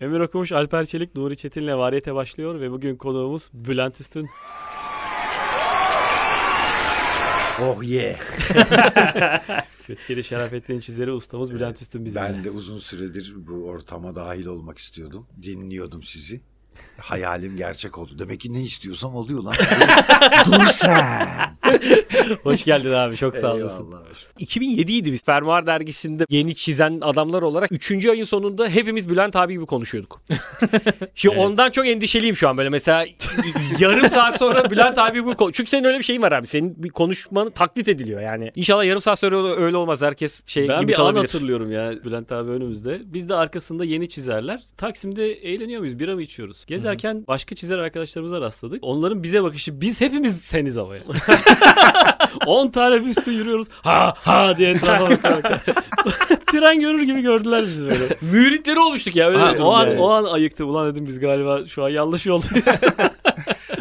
Emir Okumuş, Alper Çelik, Nuri Çetin'le Variyete başlıyor ve bugün konuğumuz Bülent Üstün. Oh yeah. Kötü Kedi Şerafettin'in çizeri ustamız Bülent Üstün bizim. Ben de uzun süredir bu ortama dahil olmak istiyordum. Dinliyordum sizi. Hayalim gerçek oldu. Demek ki ne istiyorsam oluyor lan. Dur sen. Hoş geldin abi çok sağ olasın. Eyvallah. 2007 idi biz Fermuar dergisinde yeni çizen adamlar olarak 3. ayın sonunda hepimiz Bülent abi gibi konuşuyorduk. Şimdi Evet. ondan çok endişeliyim şu an böyle mesela yarım saat sonra Bülent abi bu konu- çünkü senin öyle bir şeyin var abi. Senin bir konuşmanı taklit ediliyor yani. İnşallah yarım saat sonra öyle olmaz herkes şey Ben gibi bir an kalabilir. hatırlıyorum ya Bülent abi önümüzde. Biz de arkasında yeni çizerler. Taksim'de eğleniyor muyuz? Bira mı içiyoruz? Gezerken başka çizer arkadaşlarımıza rastladık. Onların bize bakışı biz hepimiz seniz ama ya. 10 tane bir üstü yürüyoruz. Ha ha diye etrafa. Tren görür gibi gördüler bizi böyle. Müritleri olmuştuk ya öyle. Ha, o an o an ayıktı. Ulan dedim biz galiba şu an yanlış yoldayız.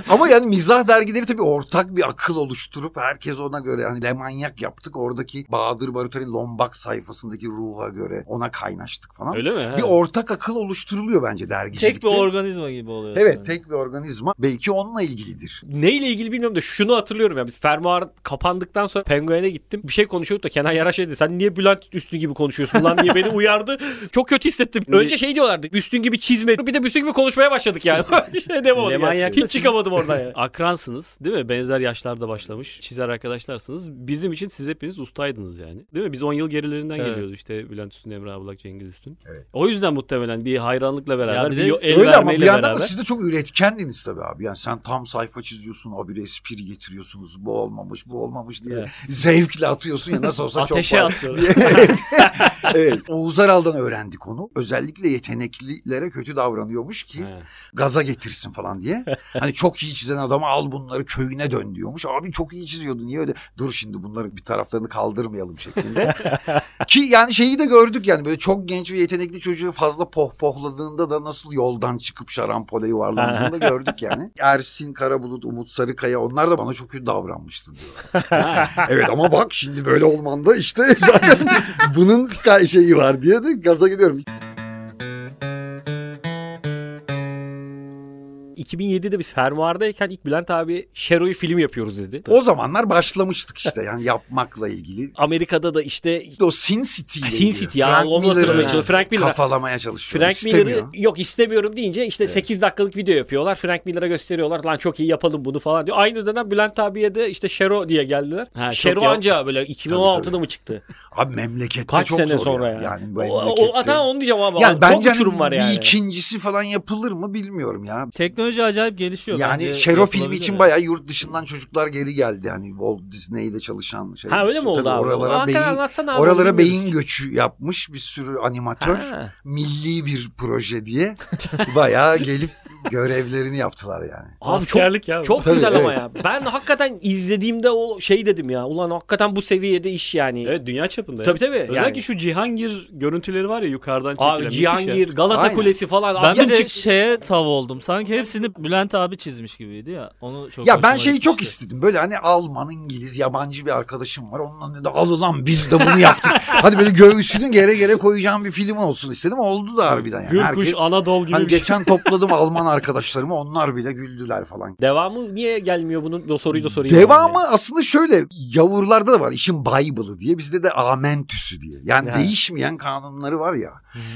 Ama yani mizah dergileri tabii ortak bir akıl oluşturup herkes ona göre hani lemanyak yaptık. Oradaki Bahadır Barut'un Lombak sayfasındaki ruha göre ona kaynaştık falan. Öyle mi? Ha. Bir ortak akıl oluşturuluyor bence dergicilikte. Tek bir organizma gibi oluyor. Evet yani. tek bir organizma. Belki onunla ilgilidir. Neyle ilgili bilmiyorum da şunu hatırlıyorum ya. Biz fermuar kapandıktan sonra Penguen'e gittim. Bir şey konuşuyorduk da Kenan Yaraş dedi. Sen niye Bülent Üstün gibi konuşuyorsun lan diye beni uyardı. Çok kötü hissettim. Önce şey diyorlardı. Üstün gibi çizme. Bir de Üstün gibi konuşmaya başladık yani. şey demem Lemanyak'ta Hiç çıkamadım oradan ya. Akransınız değil mi? Benzer yaşlarda başlamış çizer arkadaşlarsınız. Bizim için siz hepiniz ustaydınız yani. Değil mi? Biz 10 yıl gerilerinden Evet. geliyoruz işte Bülent Üstün, Emre Ablak, Cengiz Üstün. Evet. O yüzden muhtemelen bir hayranlıkla beraber, bir de el Öyle ama bir yandan beraber. da siz de çok üretkendiniz tabii abi. Yani sen tam sayfa çiziyorsun, o bir espri getiriyorsunuz. Bu olmamış, bu olmamış diye Evet. zevkle atıyorsun ya nasıl olsa Ateşe çok var. atıyorum. diye. evet. evet. Oğuz Aral'dan öğrendik onu. Özellikle yeteneklilere kötü davranıyormuş ki He. gaza getirsin falan diye. Hani çok iyi çizen adamı al bunları köyüne dön diyormuş. Abi çok iyi çiziyordu niye öyle? Dur şimdi bunların bir taraflarını kaldırmayalım şeklinde. Ki yani şeyi de gördük yani böyle çok genç ve yetenekli çocuğu fazla pohpohladığında da nasıl yoldan çıkıp şarampole yuvarlandığını da gördük yani. Ersin Karabulut, Umut Sarıkaya onlar da bana çok kötü davranmıştı diyor. evet ama bak şimdi böyle olmanda işte zaten bunun şeyi var diye de gaza gidiyorum. 2007'de biz fermuardayken ilk Bülent abi Şero'yu film yapıyoruz dedi. O zamanlar başlamıştık işte yani yapmakla ilgili. Amerika'da da işte O Sin City ile Sin. City ya, Frank onu hatırlamaya çalışıyorum. Frank Miller. kafalamaya çalışıyor. Frank İstemiyor. Miller'ı yok istemiyorum deyince işte 8 dakikalık video yapıyorlar. Frank Miller'a gösteriyorlar. Lan çok iyi yapalım bunu falan diyor. Aynı dönem Bülent abiye de işte Şero diye geldiler. Ha, çok Şero anca böyle 2016'da Tabii, tabii. mı çıktı? Abi memlekette Kaç çok sene zor sonra ya. yani. Yani bu o, o, memlekette. hatta onu diyeceğim abi. yani çok bence uçurum hani var yani. bir ikincisi falan yapılır mı bilmiyorum ya. Teknoloji acayip gelişiyor. Yani Şero filmi için yani. bayağı yurt dışından çocuklar geri geldi. Yani Walt Disney'de çalışan şey. Ha, öyle mi oldu abi? Oralara Hakikaten beyin, abi, oralara beyin göçü yapmış bir sürü animatör. Ha. Milli bir proje diye bayağı gelip görevlerini yaptılar yani. Abi çok, Askerlik ya. çok Tabii, güzel ama evet. ya. Ben hakikaten izlediğimde o şey dedim ya. Ulan hakikaten bu seviyede iş yani. Evet dünya çapında. Tabii tabii. Özellikle yani. şu Cihangir görüntüleri var ya yukarıdan çekilen. Abi Cihangir. Galata Aynen. Kulesi falan. Ben Abi bir de çık- şeye tav oldum. Sanki hepsini Bülent abi çizmiş gibiydi ya. Onu çok Ya ben şeyi çok gitmişti. istedim. Böyle hani Alman, İngiliz, yabancı bir arkadaşım var. Onunla ne de al lan biz de bunu yaptık. Hadi böyle göğsünü gere gere koyacağım bir film olsun istedim. Oldu da harbiden yani. Gürkuş, Herkes, Anadolu gibi hani bir şey. geçen topladım Alman arkadaşlarımı. Onlar bile güldüler falan. Devamı niye gelmiyor bunun? O soruyu da sorayım. Devamı aslında şöyle yavurlarda da var işin Bible'ı diye bizde de amentüsü diye. Yani Ha. değişmeyen kanunları var ya.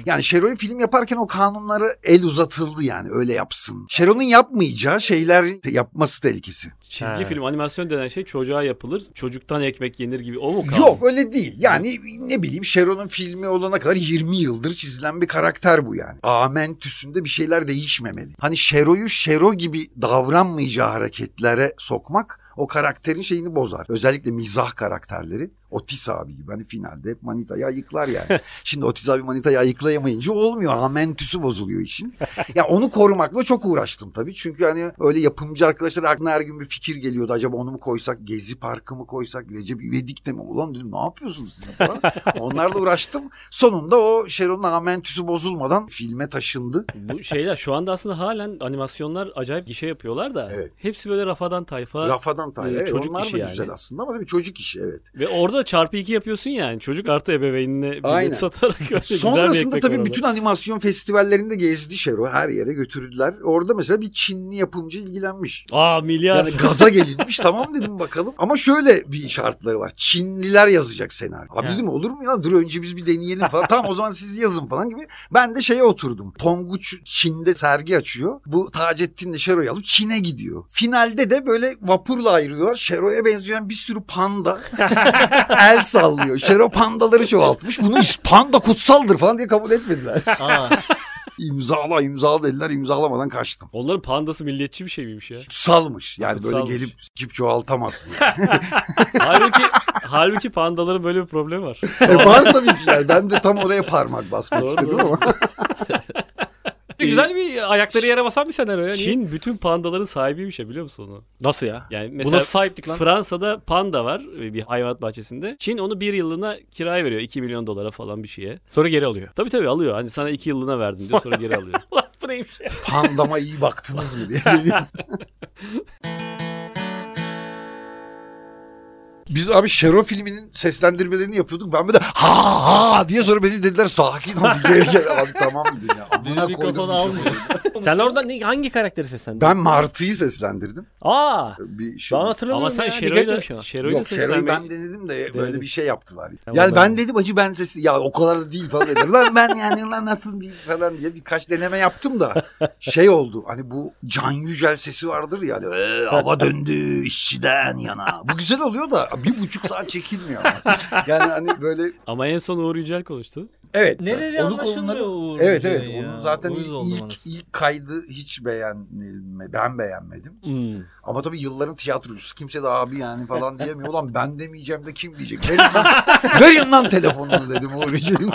Yani Şero'yu film yaparken o kanunları el uzatıldı yani öyle yapsın. Şero'nun yapmayacağı şeyler yapması tehlikesi. Çizgi Ha. film, animasyon denen şey çocuğa yapılır. Çocuktan ekmek yenir gibi. O mu kaldı? Yok öyle değil. Yani ne bileyim Şero'nun filmi olana kadar 20 yıldır çizilen bir karakter bu yani. Amentüsünde bir şeyler değişmemeli. Hani Şero'yu Şero gibi davranmayacağı hareketlere sokmak o karakterin şeyini bozar. Özellikle mizah karakterleri. Otis abi gibi hani finalde hep manitayı ayıklar yani. Şimdi Otis abi manitayı ayıklayamayınca olmuyor. Amentüsü bozuluyor işin. ya onu korumakla çok uğraştım tabii. Çünkü hani öyle yapımcı arkadaşlar aklına her gün bir fikir geliyordu. Acaba onu mu koysak, Gezi Parkı mı koysak, Recep İvedik'te mi? Ulan dedim ne yapıyorsunuz siz falan. Onlarla uğraştım. Sonunda o Şeron'un amentüsü bozulmadan filme taşındı. Bu şeyler şu anda aslında halen animasyonlar acayip gişe yapıyorlar da Evet. hepsi böyle rafadan tayfa. Rafadan tayfa. e, Evet, çocuk onlar işi da yani. güzel aslında ama tabii çocuk işi evet. Ve orada çarpı iki yapıyorsun yani. Çocuk artı ebeveynine bilet satarak öyle güzel bir Sonrasında tabii var bütün animasyon festivallerinde gezdi Şero. Her yere götürdüler. Orada mesela bir Çinli yapımcı ilgilenmiş. orada. Aa milyar. Yani gaza gelinmiş tamam dedim bakalım. Ama şöyle bir şartları var. Çinliler yazacak senaryo. Abi Ha. dedim olur mu ya dur önce biz bir deneyelim falan. tamam o zaman siz yazın falan gibi. Ben de şeye oturdum. Tonguç Çin'de sergi açıyor. Bu Taceddin'le Şero'yu alıp Çin'e gidiyor. Finalde de böyle vapurla ayrılıyorlar. Şero'ya benzeyen bir sürü panda el sallıyor. Şero pandaları çoğaltmış. Bunu panda kutsaldır falan diye kabul etmediler. Aa, İmzala imzala dediler imzalamadan kaçtım. Onların pandası milliyetçi bir şey miymiş ya? Kutsalmış. Yani Kutsalmış. böyle gelip cip çoğaltamazsın. Yani. halbuki halbuki pandaların böyle bir problemi var. E var tabii ki yani. Ben de tam oraya parmak basmak Doğru, istedim doğru. ama. Güzel bir ayakları yere basan bir senaryo ya. Niye? Çin bütün pandaların sahibiymiş ya biliyor musun onu? Nasıl ya? Yani Bu mesela nasıl sahiplik lan? Fransa'da panda var e, bir hayvanat bahçesinde. Çin onu bir yıllığına kiraya veriyor. 2 milyon dolara falan bir şeye. Sonra geri alıyor. Tabii tabii alıyor. Hani sana 2 yıllığına verdim diyor sonra geri alıyor. Allah bu neymiş ya? Pandama iyi baktınız mı diye. Biz abi Şero filminin seslendirmelerini yapıyorduk. Ben böyle ha ha diye sonra beni dediler sakin ol geri gel. Abi tamam dedim ya. Amına koydum. bir şey. Sen orada ne, hangi karakteri seslendin? Ben Martı'yı seslendirdim. Aa. Bir şey. Ben hatırlamıyorum Ama sen ya. Şero'yla, Dikkat etmemişim. Şero'yla Yok Şero'yu seslenmeyi- ben denedim de böyle bir şey yaptılar. Tamam, yani ben- ben dedim acı ben sesi ya o kadar da değil falan dediler. lan ben yani lan nasıl bir falan diye birkaç deneme yaptım da şey oldu. Hani bu Can Yücel sesi vardır yani "Ee, hava döndü işçiden yana. Bu güzel oluyor da bir buçuk saat çekilmiyor. ama. Yani hani böyle Ama en son Uğur Yücel konuştu. evet. Neleri onu anlaşılmıyor Uğur Evet evet ya. onun zaten Uyuz ilk, ilk, ilk kaydı hiç beğenilme ben beğenmedim. Hmm. Ama tabii yılların tiyatrocusu kimse de abi yani falan diyemiyor. Ulan ben demeyeceğim de kim diyecek? Verin lan, verin lan telefonunu dedim Uğur Yücel'in.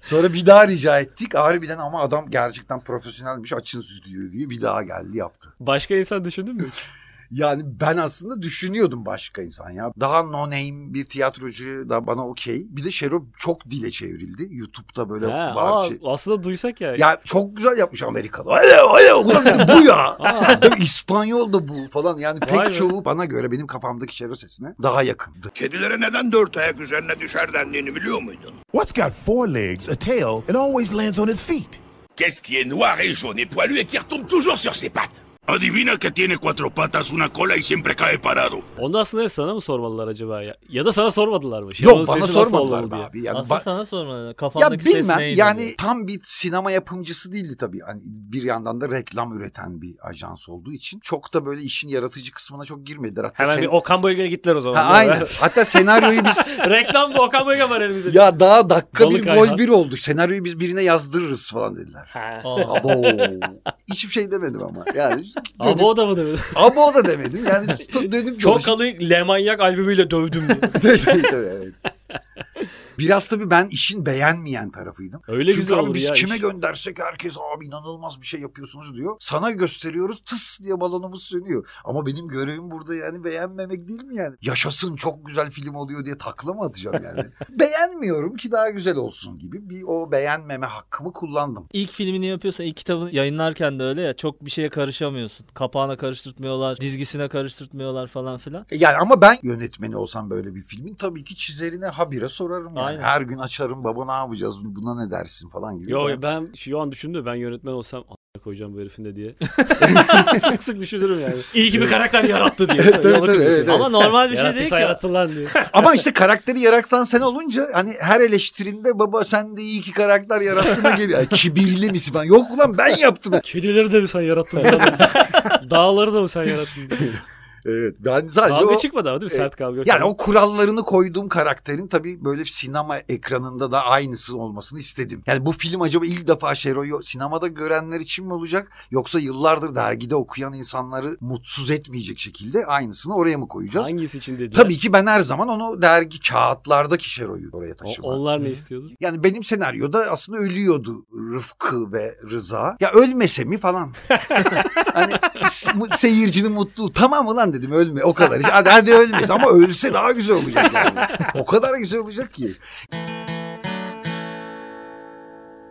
Sonra bir daha rica ettik. Harbiden ama adam gerçekten profesyonelmiş. Açın stüdyoyu diye bir daha geldi yaptı. Başka insan düşündün mü? Yani ben aslında düşünüyordum başka insan ya. Daha no name bir tiyatrocu da bana okey. Bir de Şero çok dile çevrildi. YouTube'da böyle ha, var aa, şey. aslında duysak ya. Ya çok güzel yapmış Amerikalı. Alo alo ulan dedim bu ya. Tabii İspanyol da bu falan. Yani Vay pek be. çoğu bana göre benim kafamdaki Şero sesine daha yakındı. Kedilere neden dört ayak üzerine düşer dendiğini biliyor muydun? What's got four legs, a tail, and always lands on its feet? Qu'est-ce qui est noir et jaune et poilu et qui retombe toujours sur ses pattes? Adivina que tiene cuatro patas, una cola y siempre cae parado. Onu aslında sana mı sormalılar acaba ya? Ya da sana sormadılar mı? Şenol'un Yok bana sesi nasıl sormadılar olmalı be diye. abi. Yani Aslında ba- sana sormadı. ya Kafandaki ses bilmem neydi yani tam bir sinema yapımcısı değildi tabii. Hani bir yandan da reklam üreten bir ajans olduğu için çok da böyle işin yaratıcı kısmına çok girmediler. Hatta Hemen sen- bir Okan Bayülgen'e gittiler o zaman. Ha, aynen. Hatta senaryoyu biz Reklam bu Okan Bayülgen var elimizde. ya daha dakika Balık bir gol bir oldu. Senaryoyu biz birine yazdırırız falan dediler. Ha. Aa. Abo. Hiçbir şey demedim ama. Yani dönüp, Abo da mı demedi? abo da demedim. Yani dönüp Çok kalın Le Manyak albümüyle dövdüm tabii, evet. Biraz tabii ben işin beğenmeyen tarafıydım. Öyle Çünkü güzel abi biz ya kime iş. göndersek herkes abi inanılmaz bir şey yapıyorsunuz diyor. Sana gösteriyoruz tıs diye balonumuz sönüyor. Ama benim görevim burada yani beğenmemek değil mi yani? Yaşasın çok güzel film oluyor diye takla mı atacağım yani? Beğenmiyorum ki daha güzel olsun gibi bir o beğenmeme hakkımı kullandım. İlk filmini yapıyorsan ilk kitabını yayınlarken de öyle ya çok bir şeye karışamıyorsun. Kapağına karıştırtmıyorlar, dizgisine karıştırtmıyorlar falan filan. Yani ama ben yönetmeni olsam böyle bir filmin tabii ki çizerine habire sorarım yani. Aynen. Her gün açarım baba ne yapacağız buna ne dersin falan gibi. Yo Ben- ben şu an düşündüm ben yönetmen olsam "A**ına koyacağım bu herifin de diye. sık sık düşünürüm yani. İyi ki bir karakter yarattı diye. tabii, tabii, evet, evet. Ama normal bir şey değil ki. yarattın lan diyor. Ama işte karakteri yaratan sen olunca hani her eleştirinde baba sen de iyi ki karakter yarattığına geliyor. Ay, Kibirli misin falan. Yok ulan ben yaptım. Kedileri de mi sen yarattın? Dağları da mı sen yarattın? Evet ben sadece Kavga o... çıkmadı ama değil mi? Sert kavga. Yani o kurallarını koyduğum karakterin tabii böyle sinema ekranında da aynısı olmasını istedim. Yani bu film acaba ilk defa Şero'yu sinemada görenler için mi olacak? Yoksa yıllardır dergide okuyan insanları mutsuz etmeyecek şekilde aynısını oraya mı koyacağız? Hangisi için dediler? Tabii ki ben her zaman onu dergi kağıtlardaki Şero'yu oraya O- taşıma. onlar ne istiyordu? Yani benim senaryoda aslında ölüyordu Rıfkı ve Rıza. Ya ölmese mi falan. hani seyircinin mutluluğu. Tamam ulan dedim ölme o kadar. Hadi, hadi ölmesin ama ölse daha güzel olacak yani. O kadar güzel olacak ki.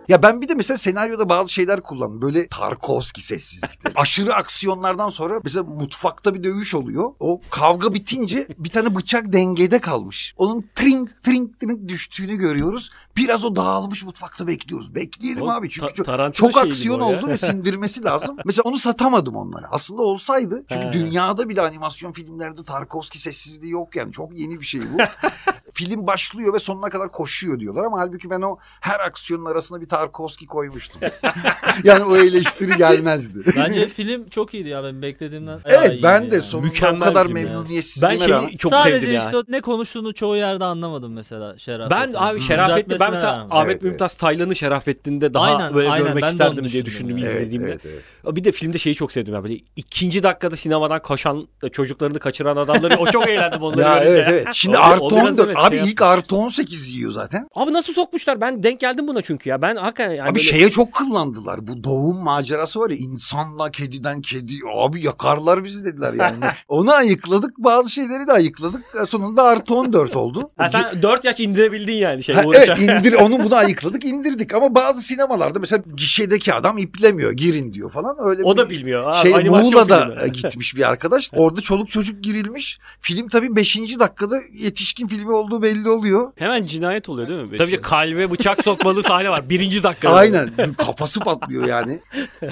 Ya ben bir de mesela senaryoda bazı şeyler kullandım. Böyle Tarkovski sessizlikleri. Aşırı aksiyonlardan sonra mesela mutfakta bir dövüş oluyor. O kavga bitince bir tane bıçak dengede kalmış. Onun trink trink trink düştüğünü görüyoruz. Biraz o dağılmış mutfakta bekliyoruz. Bekleyelim O abi çünkü Ta- çok, aksiyon oldu ve sindirmesi lazım. Mesela onu satamadım onlara. Aslında olsaydı çünkü He. dünyada bile animasyon filmlerde Tarkovski sessizliği yok yani. Çok yeni bir şey bu. Film başlıyor ve sonuna kadar koşuyor diyorlar ama halbuki ben o her aksiyonun arasına bir Tarkovski koymuştum. yani o eleştiri gelmezdi. Bence film çok iyiydi ya benim beklediğimden. evet ben de yani. sonunda Mükemmel o kadar memnuniyetsizliğime Ben şeyi rağmen- çok Sadece sevdim işte ne konuştuğunu çoğu yerde anlamadım mesela Şerafettin. Ben abi Şerafettin ben mesela rağmen. Ahmet Evet, Mümtaz Taylan'ı Şerafettin'de daha Aynen, böyle aynen. görmek Ben isterdim diye düşündüm yani. Evet, izlediğimde. evet, evet. Bir de filmde şeyi çok sevdim ya böyle ikinci dakikada sinemadan kaçan çocuklarını kaçıran adamları o çok eğlendim onları Ya görünce. evet evet. Şimdi artı biraz 14. evet Abi şey ilk artı 18 yiyor zaten. Abi nasıl sokmuşlar? Ben denk geldim buna çünkü ya. Ben hakikaten yani Abi böyle- şeye çok kullandılar. Bu doğum macerası var ya insanla kediden kedi. Abi yakarlar bizi dediler yani. Onu ayıkladık bazı şeyleri de ayıkladık. Sonunda artı 14 oldu. Ha, sen 4 yaş indirebildin yani şey Ha, evet indir onu bunu ayıkladık indirdik ama bazı sinemalarda mesela gişedeki adam iplemiyor girin diyor falan öyle O bir da bilmiyor. Abi, şey Muğla'da e, gitmiş bir arkadaş orada çoluk çocuk girilmiş film tabii 5. dakikada yetişkin filmi olduğu belli oluyor Hemen cinayet oluyor değil mi? Tabii ki kalbe bıçak sokmalı sahne var. Birinci dakikada. Aynen kafası patlıyor yani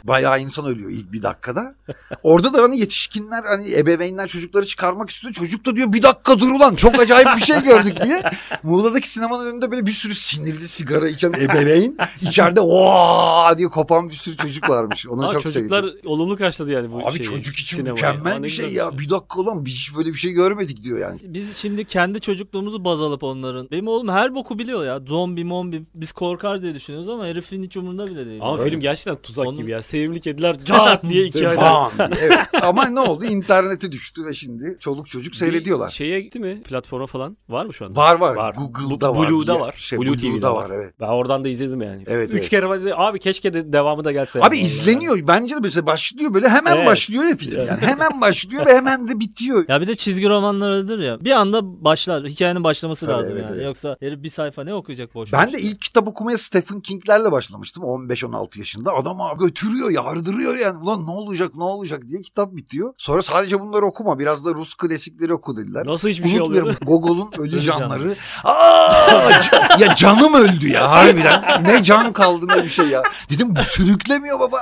bayağı insan ölüyor ilk bir dakikada orada da hani yetişkinler hani ebeveynler çocukları çıkarmak istiyor çocuk da diyor bir dakika dur ulan çok acayip bir şey gördük diye Muğla'daki sinemanın önünde böyle bir sürü sinirli sigara içen ebeveyn içeride ooo diye kopan bir sürü çocuk varmış ona Aa, çok çocuklar sevdim. olumlu karşıladı yani bu Abi şeyi, çocuk için sinemayı. mükemmel Aa, bir şey ya. Bir dakika ulan biz hiç böyle bir şey görmedik diyor yani. Biz şimdi kendi çocukluğumuzu baz alıp onların. Benim oğlum her boku biliyor ya. Zombi mombi biz korkar diye düşünüyoruz ama herifin hiç umurunda bile değil. Ama Öyle. film gerçekten tuzak Onun- gibi ya. Sevimli kediler cat diye iki ay. Bam diye, evet. Ama ne oldu? İnternete düştü ve şimdi çoluk çocuk seyrediyorlar. Şeye gitti mi? Platforma falan. Var mı şu anda? Var var. Var. Google'da Bu- var. Blue'da var. Şey, Blue Blue'da TV'de var. var. evet. Ben oradan da izledim yani. Evet, Üç evet. kere var- abi keşke de devamı da gelse. Abi yani. izleniyor. Bence de mesela başlıyor böyle hemen Evet. başlıyor ya film. Yani hemen başlıyor ve hemen de bitiyor. Ya bir de çizgi romanlar öyledir ya. Bir anda başlar. Hikayenin başlaması Tabii, lazım evet, yani. evet. Yoksa herif bir sayfa ne okuyacak boş Ben boş. de ilk kitap okumaya Stephen King'lerle başlamıştım 15-16 yaşında. Adam abi götürüyor, yardırıyor yani. Ulan ne olacak, ne olacak diye kitap bitiyor. Sonra sadece bunları okuma, biraz da Rus klasikleri oku dediler. Nasıl hiçbir şey olmuyor? Gogol'un Ölü Canları. Aa, ya canım öldü ya harbiden. Ne can kaldı ne bir şey ya. Dedim bu sürüklemiyor baba.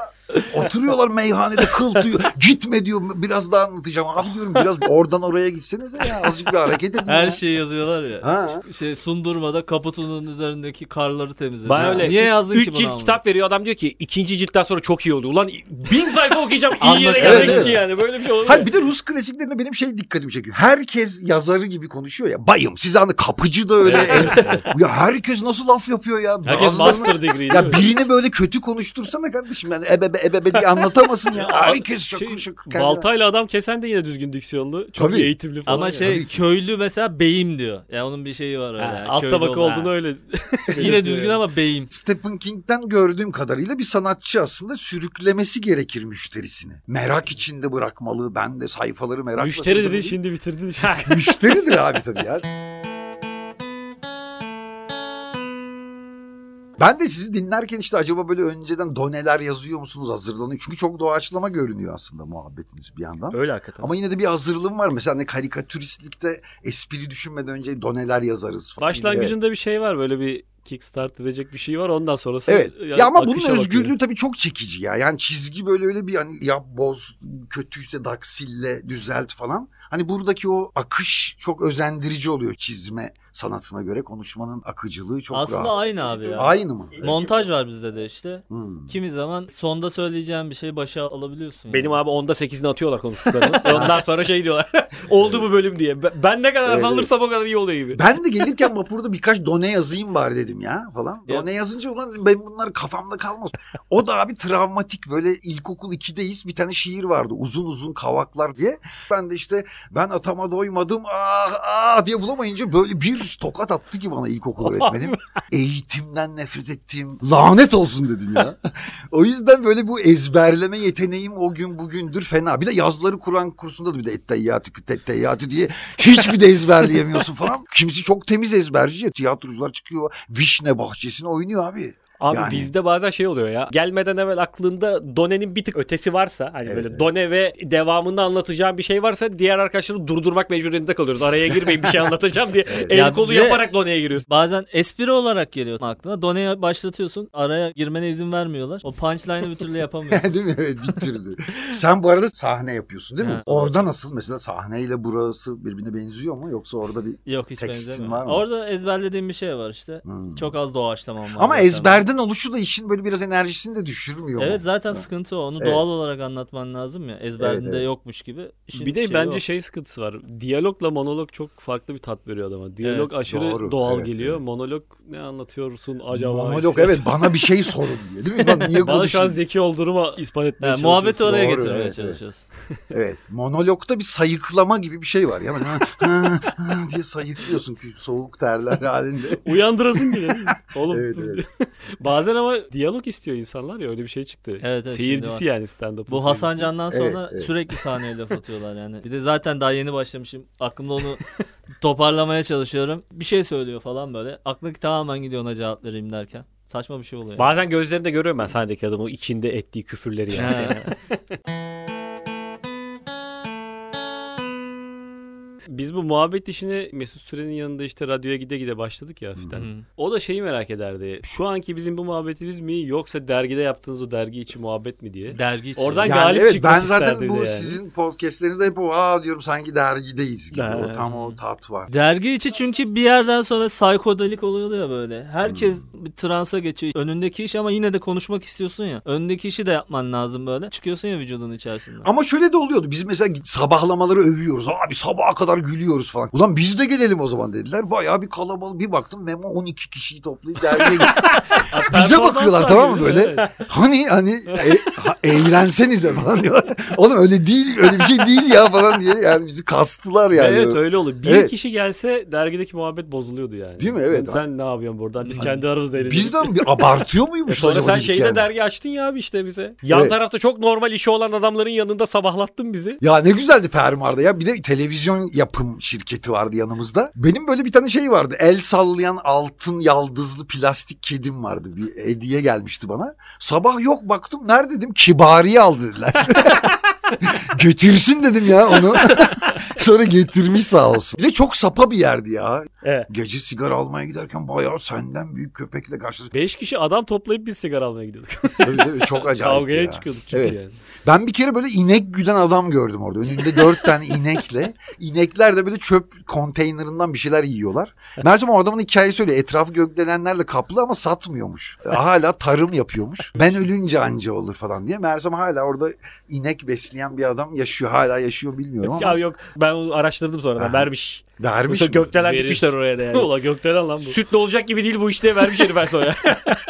Oturuyorlar meyhanede kıltıyor. Gitme diyor biraz daha anlatacağım. Abi diyorum biraz oradan oraya gitsenize ya. Azıcık bir hareket edin Her ya. şeyi yazıyorlar ya. Ha. Şey sundurmada kaputunun üzerindeki karları temizledi. Ben öyle Niye yazdın üç ki bunu? cilt ama? kitap veriyor adam diyor ki ikinci ciltten sonra çok iyi oldu. Ulan bin sayfa okuyacağım iyi yere Evet, gelmek evet. için yani böyle bir şey olur? Hayır bir de Rus klasiklerinde benim şey dikkatimi çekiyor. Herkes yazarı gibi konuşuyor ya. Bayım size hani kapıcı da öyle. ya herkes nasıl laf yapıyor ya. Herkes Bazılarını- master degree Ya birini böyle kötü konuştursana kardeşim. Yani ebebe ebebe diye anlatamasın ya. Herkes şakır Şey, şakır. kendine- baltayla adam kesen de yine düzgün diksiyonlu. Çok Tabii. eğitimli falan. Ama yani. şey Tabii köylü mesela beyim diyor. Ya onun bir şeyi var öyle. Ha, yani. alt Köylü tabaka olduğunu öyle. Yine düzgün yani. ama beyim. Stephen King'den gördüğüm kadarıyla bir sanatçı aslında sürüklemesi gerekir müşterisini. Merak içinde bırakmalı. Ben de sayfaları merakla Müşteri dedin sürdürmeliyim. şimdi bitirdin. Müşteridir abi tabii ya. Ben de sizi dinlerken işte acaba böyle önceden doneler yazıyor musunuz hazırlanıyor? Çünkü çok doğaçlama görünüyor aslında muhabbetiniz bir yandan. Öyle hakikaten. Ama yine de bir hazırlığım var. Mesela hani karikatüristlikte espri düşünmeden önce doneler yazarız falan. Başlangıcında bir şey var böyle bir kickstart edecek bir şey var ondan sonrası. Evet. yani ya ama bunun bakıyor. özgürlüğü tabii çok çekici ya. Yani çizgi böyle öyle bir hani yap boz kötüyse daksille düzelt falan. Hani buradaki o akış çok özendirici oluyor çizme sanatına göre. Konuşmanın akıcılığı çok Aslında rahat. aynı abi ya. Aynı mı? Montaj var bizde de işte. Hmm. Kimi zaman sonda söyleyeceğin bir şeyi başa alabiliyorsun. yani. Benim abi onda 8'ini atıyorlar konuştuklarını. Ondan sonra şey diyorlar. Oldu bu bölüm diye. Ben- ne kadar Evet, azalırsa o kadar iyi oluyor gibi. Ben de gelirken vapurda birkaç done yazayım bari dedim ya falan. Ya- Done yazınca ulan ben bunlar kafamda kalmaz. O da abi travmatik böyle ilkokul 2'deyiz bir tane şiir vardı uzun uzun kavaklar diye. Ben de işte ben atama doymadım ah ah diye bulamayınca böyle bir tokat attı ki bana ilkokul öğretmenim. Eğitimden nefret ettiğim lanet olsun dedim ya. o yüzden böyle bu ezberleme yeteneğim o gün bugündür fena. Bir de yazları Kur'an kursunda da bir de etteyyatü kütetteyyatü diye hiçbir de ezberleyemiyorsun falan. Kimisi çok temiz ezberci ya tiyatrocular çıkıyor vişne bahçesine oynuyor abi. Abi Yani- bizde bazen şey oluyor ya. Gelmeden evvel aklında Done'nin bir tık ötesi varsa hani Evet, böyle evet. Done ve devamında anlatacağım bir şey varsa diğer arkadaşları durdurmak mecburiyetinde kalıyoruz. Araya girmeyin bir şey anlatacağım diye el Ya kolu yaparak Done'ye giriyorsun. Bazen espri olarak geliyor aklına. Done'ye başlatıyorsun. Araya girmene izin vermiyorlar. O punchline'ı bir türlü yapamıyorsun. değil mi? Evet bir türlü. Sen bu arada sahne yapıyorsun değil mi? Evet. Orada nasıl? Mesela sahneyle burası birbirine benziyor mu? Yoksa orada bir... Yok hiç Tekstin benzemiyor. var mı? Orada ezberlediğim bir şey var işte. Hmm. Çok az doğaçlamam var. Ama zaten. Ezberden oluşu da işin böyle biraz enerjisini de düşürmüyor mu? Evet zaten sıkıntı o. Onu Evet. doğal olarak anlatman lazım ya. Ezberinde Evet, evet. yokmuş gibi. İşin Bir de bence o. şey sıkıntısı var. Diyalogla monolog çok farklı bir tat veriyor adama. Diyalog Evet, aşırı doğru. doğal Evet, geliyor. evet. Monolog ne anlatıyorsun acaba? Monolog evet bana bir şey sorun diye değil mi? Ben niye Bana şu an zeki olduğumu ispat etmeye Yani muhabbeti oraya Doğru, getirmeye evet, çalışıyoruz. Evet. Monologda bir sayıklama gibi bir şey var. Ya böyle ha, ha, ha diye sayıklıyorsun ki soğuk terler halinde. Uyandırasın mi? Oğlum Evet, evet. bazen ama diyalog istiyor insanlar ya öyle bir şey çıktı. Evet, evet, Seyircisi yani stand-up. Bu Hasan Can'dan Evet, sonra evet. sürekli sahneye laf atıyorlar yani. Bir de zaten daha yeni başlamışım. Aklımda onu toparlamaya çalışıyorum. Bir şey söylüyor falan böyle. Aklındaki tamamen gidiyor ona cevap vereyim derken. Saçma bir şey oluyor. Bazen gözlerinde görüyorum ben sahnedeki adamın içinde ettiği küfürleri yani. Biz bu muhabbet işini Mesut Süren'in yanında işte radyoya gide gide başladık ya hafiften. Hı. O da şeyi merak ederdi. Şu anki bizim bu muhabbetimiz mi yoksa dergide yaptığınız o dergi içi muhabbet mi diye. Dergi için. Oradan Yani galip evet çıkmak ben zaten bu yani. sizin podcastlerinizde hep o aa diyorum sanki dergideyiz gibi. Ha. O tam o tat var. Dergi içi çünkü bir yerden sonra psikodelik oluyor ya böyle. Herkes bir transa geçiyor. Önündeki iş ama yine de konuşmak istiyorsun ya. Önündeki işi de yapman lazım böyle. Çıkıyorsun ya vücudun içerisinden. Ama şöyle de oluyordu. Biz mesela sabahlamaları övüyoruz. Abi sabaha kadar gülüyoruz falan. Ulan biz de gelelim o zaman dediler. Bayağı bir kalabalık. Bir baktım Memo 12 kişiyi toplayıp dergiye. Bize bakıyorlar tamam mı böyle? evet. Hani hani e, ha, eğlensenize falan diyorlar. Oğlum öyle değil öyle bir şey değil ya falan diye. Yani bizi kastılar yani. Evet öyle olur. Bir Evet. kişi gelse dergideki muhabbet bozuluyordu yani. Değil mi? Evet. Sen ne yapıyorsun buradan? Biz kendi aramızda eğleniyoruz. Bizden bir abartıyor E muymuş sonra acaba sen şeyde yani. dergi açtın ya abi işte bize. Yan Evet. tarafta çok normal işi olan adamların yanında sabahlattın bizi. Ya ne güzeldi Fermuar'da ya. Bir de televizyon yapım şirketi vardı yanımızda. Benim böyle bir tane şey vardı. El sallayan altın yaldızlı plastik kedim vardı. Bir hediye gelmişti bana. Sabah yok baktım. Nerede dedim? Kibariye al dediler. Götürsün dedim ya onu. Sonra getirmiş sağ olsun. Bir de çok sapa bir yerdi ya. Evet. Gece sigara almaya giderken bayağı senden büyük köpekle karşılaştık. Beş kişi adam toplayıp biz sigara almaya gidiyorduk. Tabii, tabii, çok acayip Kavgaya ya. çıkıyorduk çünkü Evet. yani. Ben bir kere böyle inek güden adam gördüm orada. Önünde dört tane inekle. İnekler de böyle çöp konteynerinden bir şeyler yiyorlar. Meğersem o adamın hikayesi söylüyor. Etrafı gökdelenlerle kaplı ama satmıyormuş. Hala tarım yapıyormuş. Ben ölünce anca olur falan diye. Meğersem hala orada inek besleyen bir adam yaşıyor. Hala yaşıyor bilmiyorum ama Ya yok ben onu araştırdım sonradan Ha. vermiş. Vermiş mi? gökdelen Verir. dikmişler oraya da yani. Ulan gökdelen lan bu. Sütle olacak gibi değil bu işte vermiş herif ben sonra.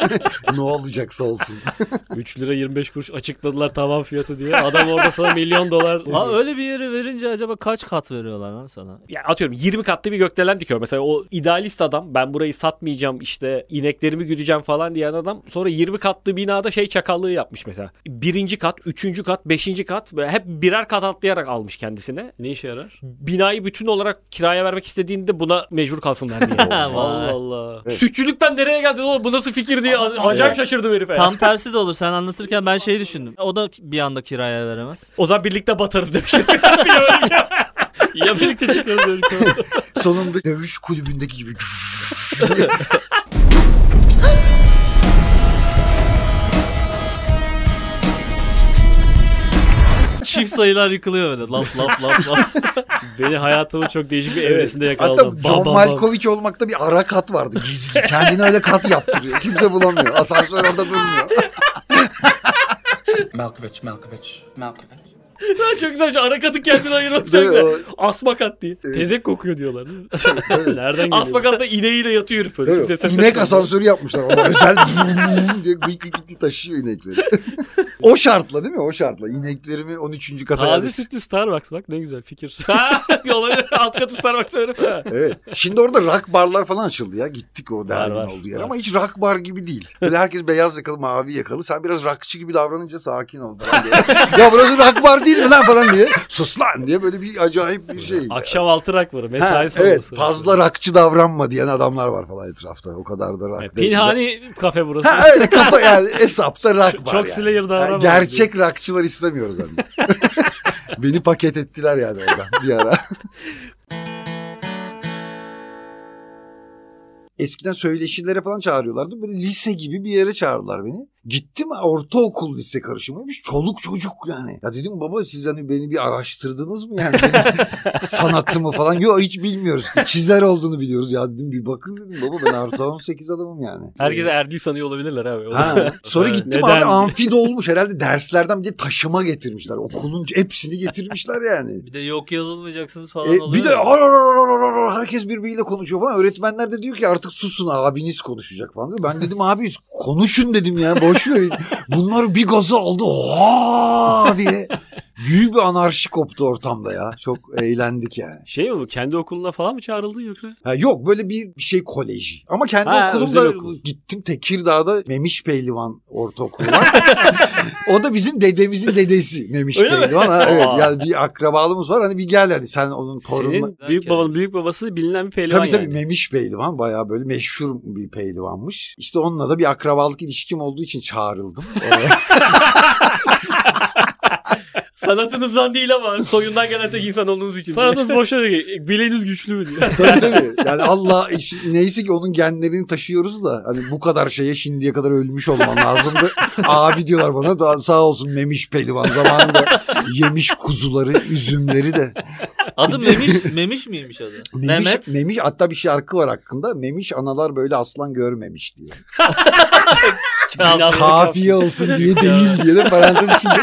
ne olacaksa olsun. 3 lira 25 kuruş açıkladılar tavan fiyatı diye. Adam orada sana milyon dolar. Ha öyle bir yeri verince acaba kaç kat veriyorlar lan sana? ya atıyorum 20 katlı bir gökdelen dikiyor. Mesela o idealist adam ben burayı satmayacağım işte ineklerimi güdeceğim falan diyen adam sonra 20 katlı binada şey çakallığı yapmış mesela. Birinci kat, üçüncü kat, beşinci kat hep birer kat atlayarak almış kendisine. Ne işe yarar? Binayı bütün olarak kiraya vermek istediğinde buna mecbur kalsınlar diye. Allah Allah. Evet. Sütçülükten nereye geldin oğlum bu nasıl fikir diye acayip şaşırdım herif. Tam tersi de olur. Sen anlatırken ben şey düşündüm. O da bir anda kiraya veremez. O zaman birlikte batarız demiş. şey. ya birlikte çıkarız öyle konu. Sonunda dövüş kulübündeki gibi. Çift sayılar yıkılıyor öyle. Laf laf laf laf. Beni hayatımın çok değişik bir evresinde Hatta yakaladı. John. Malkovich olmakta bir ara kat vardı gizli. Kendine öyle kat yaptırıyor. Kimse bulamıyor. Asansör orada durmuyor. Malkovich, Malkovich, Malkovich. Çok güzel. Ara katı kendine Değil ayırıyor. O- Asma kat diye. Tezek kokuyor diyorlar değil? Nereden geliyor? Asma katta ineğiyle yatıyor herif öyle. Değil? Kimse ses İnek etmiyor. asansörü yapmışlar. Ona özel diye gıyk gıyk gıyk taşıyor inekleri. o şartla değil mi? O şartla. İneklerimi 13. kata Taze yerleştir- sütlü Starbucks bak ne güzel fikir. Ha, olabilir. Alt katı Starbucks öyle. Evet. Şimdi orada rock barlar falan açıldı ya. Gittik o dergin var, olduğu yer. var. Ama hiç rock bar gibi değil. Böyle herkes beyaz yakalı, mavi yakalı. Sen biraz rockçı gibi davranınca sakin ol. falan diye. ya burası rock bar değil mi lan falan diye. Sus lan diye böyle bir acayip bir şey. Akşam altı rak var. Ha, Mesai evet sonrası. fazla rakçı davranma diyen adamlar var falan etrafta. O kadar da rak Yani değil. Pinhani kafe burası. Ha öyle kafa yani hesapta rak var çok yani. Slayer davranma. gerçek rakçılar istemiyoruz hani. Beni paket ettiler yani orada bir ara. Eskiden söyleşilere falan çağırıyorlardı. Böyle lise gibi bir yere çağırdılar beni. Gittim ortaokul lise karışımıymış. Çoluk çocuk yani. Ya dedim baba siz hani beni bir araştırdınız mı yani? Sanatımı falan. Yok hiç bilmiyoruz. Çizer olduğunu biliyoruz. Ya dedim bir bakın dedim baba ben artı 18 adamım yani. Herkese Erdil sanıyor olabilirler abi. Ha. Sonra gittim Neden? abi amfi dolmuş herhalde derslerden bir de taşıma getirmişler. Okulun hepsini getirmişler yani. Bir de yok yazılmayacaksınız falan E, oluyor. bir de ar- ar- ar- herkes birbiriyle konuşuyor falan. Öğretmenler de diyor ki artık susun abiniz konuşacak falan diyor. Ben dedim abi konuşun dedim ya boş. Bunlar bir gazı aldı ha diye. Büyük bir anarşi koptu ortamda ya. Çok eğlendik yani. Şey mi bu? Kendi okuluna falan mı çağrıldın yoksa? Ha, yok böyle bir şey koleji. Ama kendi Ha, okulumda okul. gittim Tekirdağ'da Memiş Pehlivan Ortaokulu var. o da bizim dedemizin dedesi Memiş Öyle? Pehlivan. Ha, evet yani bir akrabalığımız var. Hani bir gel hadi sen onun torununa. Senin büyük babanın büyük babası bilinen bir pehlivan Tabii tabii yani. Memiş Pehlivan bayağı böyle meşhur bir pehlivanmış. İşte onunla da bir akrabalık ilişkim olduğu için çağrıldım. Sanatınızdan değil ama soyundan gelen tek insan olduğunuz için. Sanatınız boşa değil. Bileğiniz güçlü mü diyor. tabii tabii. Yani Allah neyse ki onun genlerini taşıyoruz da hani bu kadar şeye şimdiye kadar ölmüş olman lazımdı. Abi diyorlar bana da sağ olsun Memiş Pehlivan zamanında yemiş kuzuları, üzümleri de. Adı Memiş, Memiş miymiş adı? Memiş, Mehmet. Memiş hatta bir şarkı var hakkında. Memiş analar böyle aslan görmemiş diye. Kafiye olsun diye değil diye de parantez içinde.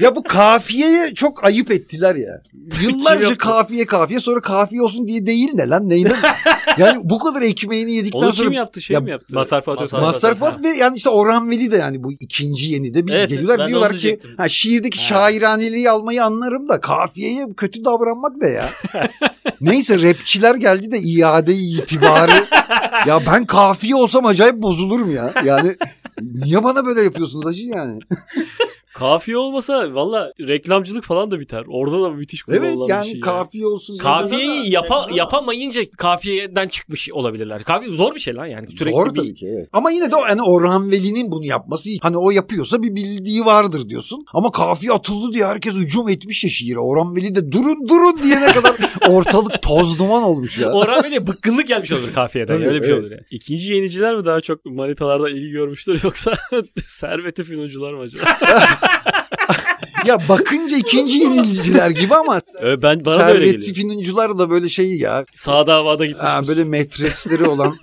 Ya bu kafiyeye çok ayıp ettiler ya. Yıllarca kafiye kafiye sonra kafiye olsun diye değil ne lan neyden? yani bu kadar ekmeğini yedikten Onu sonra kim yaptı? Şey Ya mi yaptı? Mazhar Fuat Özkan. Mazhar Fuat ve yani işte Orhan Veli de yani bu ikinci yeni de bir Evet, geliyorlar diyorlar ki ha, şiirdeki şairaneliği almayı anlarım da kafiyeye kötü davranmak ne ya? Neyse rapçiler geldi de iade itibarı. ya ben kafiye olsam acayip bozulurum ya. Yani niye bana böyle yapıyorsunuz acı yani? Kafiye olmasa valla reklamcılık falan da biter. Orada da müthiş Evet kullanılan bir yani şey. kafiye olsun. Kafiyeyi yapa, yapamayınca kafiyeden çıkmış olabilirler. Kafiye zor bir şey lan yani. Sürekli Zor bir... tabii ki evet. Ama yine de o, hani Orhan Veli'nin bunu yapması hani o yapıyorsa bir bildiği vardır diyorsun. Ama kafiye atıldı diye herkes hücum etmiş ya şiire. Orhan Veli de durun durun diyene kadar ortalık toz duman olmuş ya. Orhan Veli'ye bıkkınlık gelmiş olur kafiyeden. Tabii, Öyle bir şey evet. olur yani. İkinci yeniciler mi daha çok manitalarda ilgi görmüştür yoksa serveti finuncular mı acaba? ya bakınca ikinci yeniliciler gibi ama Ö, ben bana da öyle servetli geliyor. finuncular da böyle şey ya. Sağ davada gitmiş. Ha, böyle metresleri olan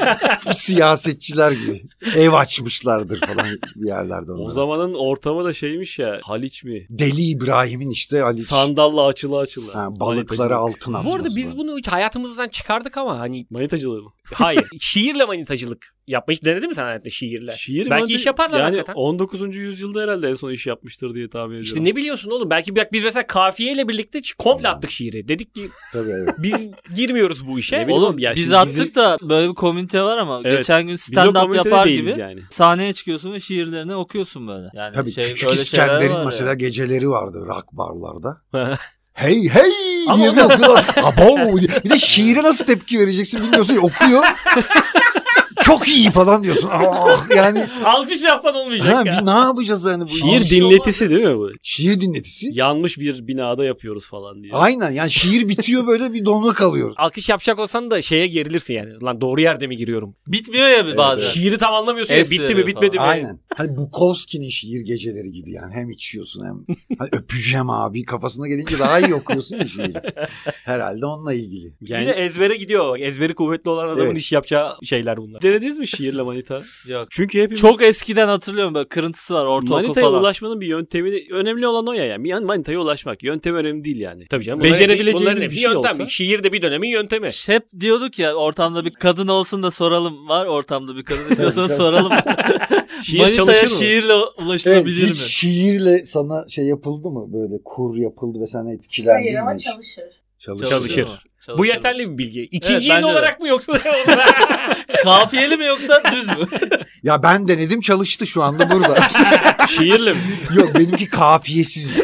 siyasetçiler gibi. Ev açmışlardır falan bir yerlerde O onlar. zamanın ortamı da şeymiş ya Haliç mi? Deli İbrahim'in işte Ali Sandalla açıla açıla. ha, balıkları altın Bu atması. arada biz bunu hayatımızdan çıkardık ama hani Manitacılığı mı? hayır. şiirle manitacılık yapma hiç denedin mi sen hayatta şiirle? Şiir Belki iş yaparlar yani hakikaten. 19. yüzyılda herhalde en son iş yapmıştır diye tahmin ediyorum. İşte ne biliyorsun oğlum? Belki bak biz mesela kafiyeyle birlikte komple attık şiiri. Dedik ki Tabii evet. biz girmiyoruz bu işe. Ne bileyim Oğlum ya biz attık bizim- da böyle bir komünite var ama Evet, geçen gün stand-up komünitede yapar gibi yani. sahneye çıkıyorsun ve şiirlerini okuyorsun böyle. Yani Tabii şey, küçük öyle şeyler İskender'in var ya. mesela geceleri vardı rock barlarda. Hey hey diye bir okuyorlar. Abo. Bir de şiire nasıl tepki vereceksin bilmiyorsun. Okuyor. Çok iyi falan diyorsun. Ah, yani Alkış yapsan olmayacak ha, ya. bir ne yapacağız yani bu? Şiir dinletisi değil mi bu? Şiir dinletisi. Yanmış bir binada yapıyoruz falan diye. Aynen yani şiir bitiyor böyle bir donma kalıyor. Alkış yapacak olsan da şeye gerilirsin yani. Lan doğru yerde mi giriyorum? Bitmiyor ya bir bazen. Şiiri tam anlamıyorsun ya. Es Bitti mi veriyor bitmedi mi? Aynen. Hani Bukowski'nin şiir geceleri gibi yani. Hem içiyorsun hem hani öpeceğim abi kafasına gelince daha iyi okuyorsun ya şiiri. Herhalde onunla ilgili. Yani Yine ezbere gidiyor. Bak, ezberi kuvvetli olan adamın Evet. iş yapacağı şeyler bunlar. Denediniz mi şiirle manita? Yok. Çünkü hepimiz Çok eskiden hatırlıyorum böyle kırıntısı var ortaokul manitaya falan. ulaşmanın bir yöntemi önemli olan o ya yani. Yani manitaya ulaşmak. Yöntem önemli değil yani. Tabii canım. Becerebileceğimiz bunların bir şey yöntem. olsa. Şiir de bir dönemin yöntemi. Hep diyorduk ya ortamda bir kadın olsun da soralım var ortamda bir kadın istiyorsanız soralım. Şiir Manitaya çalışır mı? şiirle ulaşılabilir hiç mi? şiirle sana şey yapıldı mı böyle kur yapıldı ve sen etkilendiğin Hayır ama mi? çalışır. Çalışır. Çalışır. Çalışır. Bu yeterli bir bilgi. İkinci Evet, yıl de. olarak mı yoksa? Kafiyeli mi yoksa düz mü? Ya ben denedim çalıştı şu anda burada. Şiirli mi? Yok benimki kafiyesizdi.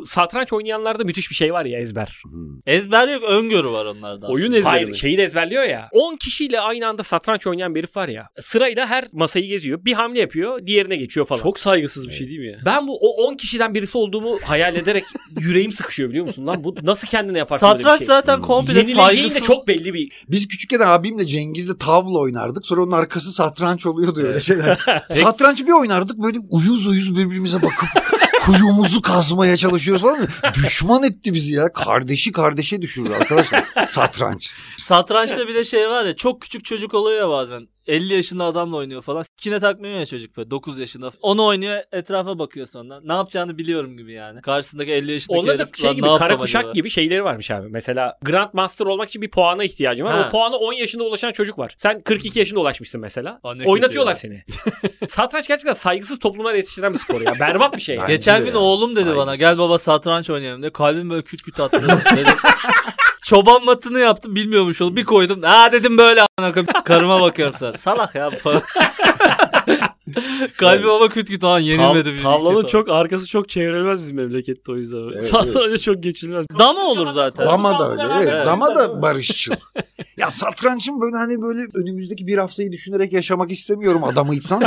Bu satranç oynayanlarda müthiş bir şey var ya ezber. Ezber yok öngörü var onlarda aslında. Oyun ezberi Hayır mi? şeyi de ezberliyor ya. 10 kişiyle aynı anda satranç oynayan bir herif var ya. Sırayla her masayı geziyor. Bir hamle yapıyor. Diğerine geçiyor falan. Çok saygısız bir şey değil mi ya? Ben bu o 10 kişiden birisi olduğumu hayal ederek yüreğim sıkışıyor biliyor musun lan? Bu nasıl kendine yaparsın böyle bir Satranç şey? zaten komple de saygısız. çok belli bir Biz küçükken abimle Cengiz'le tavla oynardık. Sonra onun arkası satranç oluyordu öyle şeyler. satranç bir oynardık böyle uyuz uyuz birbirimize bakıp kuyumuzu kazmaya çalışıyoruz falan. Düşman etti bizi ya. Kardeşi kardeşe düşürür arkadaşlar. Satranç. Satrançta bir de şey var ya çok küçük çocuk oluyor ya bazen. 50 yaşında adamla oynuyor falan. Kine takmıyor ya çocuk böyle 9 yaşında. Onu oynuyor etrafa bakıyor sonra. Ne yapacağını biliyorum gibi yani. Karşısındaki 50 yaşındaki Onlarda da herif, şey "Lan gibi kara kuşak acaba?" gibi şeyleri varmış abi. Mesela Grandmaster olmak için bir puana ihtiyacın var. Ha. O puana 10 yaşında ulaşan çocuk var. Sen 42 yaşında ulaşmışsın mesela. Aa, ne kötü Oynatıyorlar ya. seni. Satranç gerçekten saygısız toplumlar yetiştiren bir spor ya. Berbat bir şey Geçen gün ya. oğlum dedi bana Saygısız. gel baba satranç oynayalım diye. Kalbim böyle küt küt attı. Çoban matını yaptım bilmiyormuş oğlum. Bir koydum. Ha dedim böyle koyayım. Karıma bakıyorum sen. Salak ya bu falan. Kalbim ama küt küt. Ha Tav, yenilmedi. bir tavlanın falan. çok arkası çok çevrilmez bizim memlekette o yüzden. Evet, Satranca çok geçilmez. Dama olur zaten. Dama da öyle. Evet. Evet. Dama da barışçıl. ya satrançın böyle hani böyle önümüzdeki bir haftayı düşünerek yaşamak istemiyorum adamıysan.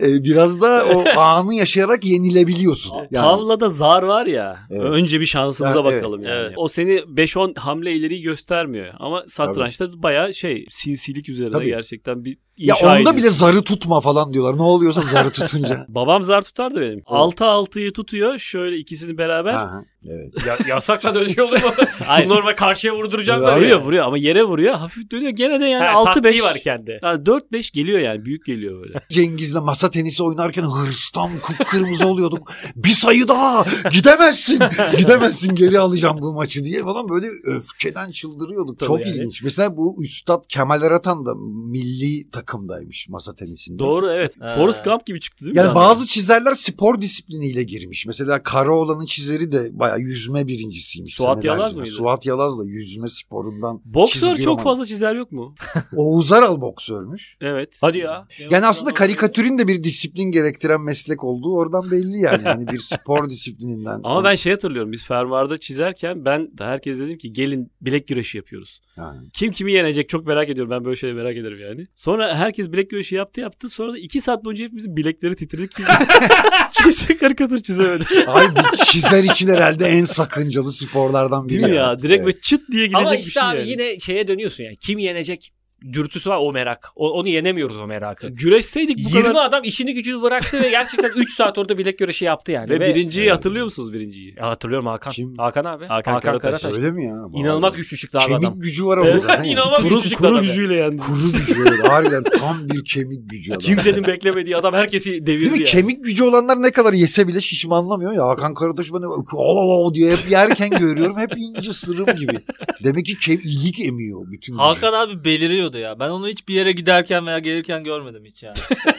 Ee, Biraz da o anı yaşayarak yenilebiliyorsun. Yani. Tavlada zar var ya. Evet. Önce bir şansımıza evet. bakalım yani. Evet. O seni 5-10 hamle ileriyi göstermiyor. Ama satrançta bayağı şey sinsilik üzerine Tabii. gerçekten bir Ya onda ediyorsun. bile zarı tutma falan diyorlar. Ne oluyorsa zarı tutunca. Babam zar tutardı benim. 6-6'yı tutuyor. Şöyle ikisini beraber. Ha, evet. Ya, yasakla şey olur mu? Hayır. Normal karşıya vurduracaksın Evet. tabii. Vuruyor vuruyor ama yere vuruyor. Hafif dönüyor. Gene de yani Ha, 6-5. taktiği var kendi. Yani 4-5 geliyor yani. Büyük geliyor böyle. Cengiz'le masa tenisi oynarken hırstan kıpkırmızı oluyordum. Bir sayı daha gidemezsin. Gidemezsin geri alacağım bu maçı diye falan böyle öfkeden çıldırıyorduk. Tabii Çok yani. ilginç. Mesela bu Üstad Kemal Eratan da milli takımdaymış masa tenisinde. Doğru evet. Ha. Forrest Gump gibi çıktı değil mi? Yani bazı çizerler spor disipliniyle girmiş. Mesela Karaoğlan'ın çizeri de bayağı yüzme birincisiymiş. Suat. Yalaz mıydı? Suat Yalaz da yüzme sporundan. Boksör çok roman. fazla çizer yok mu? Oğuz Aral boksörmüş. Evet. Hadi ya. Yani aslında karikatürün de bir disiplin gerektiren meslek olduğu oradan belli yani. Yani bir spor disiplininden. Ama ben şey hatırlıyorum. Biz fermuarda çizerken ben de herkes dedim ki gelin bilek güreşi yapıyoruz. Yani. Kim kimi yenecek çok merak ediyorum. Ben böyle şeyleri merak ederim yani. Sonra herkes bilek güreşi yaptı yaptı. Sonra da iki saat boyunca hepimizin bilekleri titredik. Kimse, kimse karikatür çizemedi. Ay bir çizer için herhalde en sakıncalı sporlardan biri. Değil mi ya? Direkt Evet. böyle çıt diye gidecek Ama bir işte şey abi yani. yine şeye dönüyorsun yani. Kim yenecek dürtüsü var o merak. O- onu yenemiyoruz o merakı. Güreşseydik bu 20 kadar. adam işini gücünü bıraktı ve gerçekten 3 saat orada bilek güreşi yaptı yani. Ve birinciyi hatırlıyor musunuz birinciyi? Ya hatırlıyorum Hakan. Kim? Hakan abi. Hakan Karataş. Öyle mi ya? İnanılmaz Vallahi. güçlü çıktı abi Kemik adam. gücü var ama zaten. ya. İnanılmaz Kuru, güçlü çıktı kuru adam. gücüyle yani. Kuru gücü. Harbiden tam bir kemik gücü adam. Kimsenin beklemediği adam herkesi Değil devirdi mi? yani. Kemik gücü olanlar ne kadar yese bile şişmanlamıyor ya. Hakan Karataş bana o diye hep yerken görüyorum. Hep ince sırım gibi. Demek ki kem ilik emiyor bütün gücü. Hakan abi beliriyordu ya. Ben onu hiç bir yere giderken veya gelirken görmedim hiç yani.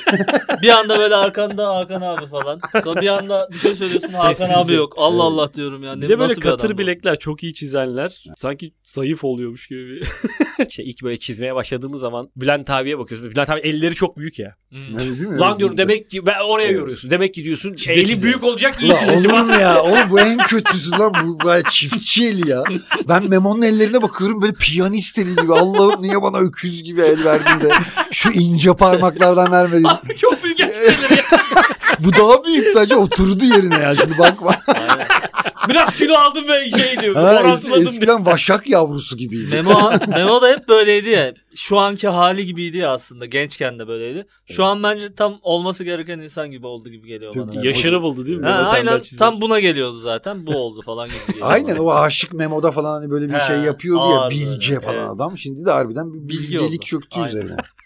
bir anda böyle arkanda Hakan abi falan. Sonra bir anda bir şey söylüyorsun Hakan Sessizce. abi yok. Allah Evet. Allah diyorum yani. Bir de böyle bir katır bu? bilekler çok iyi çizenler. Sanki zayıf oluyormuş gibi. bir- İşte ilk böyle çizmeye başladığımız zaman Bülent abiye bakıyorsun. Bülent abi elleri çok büyük ya. Hmm. Öyle değil mi? Lan diyorum demek ki ben oraya Evet. yoruyorsun. Demek ki diyorsun Çize eli çize. büyük olacak iyi Ulan çizeceğim. olur mu ya? Oğlum bu en kötüsü lan. Bu gayet çiftçi eli ya. Ben Memo'nun ellerine bakıyorum böyle piyanist eli gibi. Allah'ım niye bana öküz gibi el verdin de şu ince parmaklardan vermedin. Abi çok büyük gerçekten ya. Bu daha büyük bence oturdu yerine ya. Şimdi bakma. Biraz kilo aldım ve şey diyor. Ha, es- orantıladım diyor. eskiden vaşak yavrusu gibiydi. Memo, Memo da hep böyleydi ya. Şu anki hali gibiydi ya aslında. Gençken de böyleydi. Şu an bence tam olması gereken insan gibi oldu gibi geliyor Tabii. bana. Yaşını buldu değil mi? Ha, aynen tam buna geliyordu zaten. Bu oldu falan gibi geliyor. Aynen bana. o aşık memoda falan hani böyle bir He, şey yapıyordu ya ağır bilge falan evet. adam. Şimdi de harbiden bir Bilgi bilgelik oldu. çöktü Aynen. üzerine.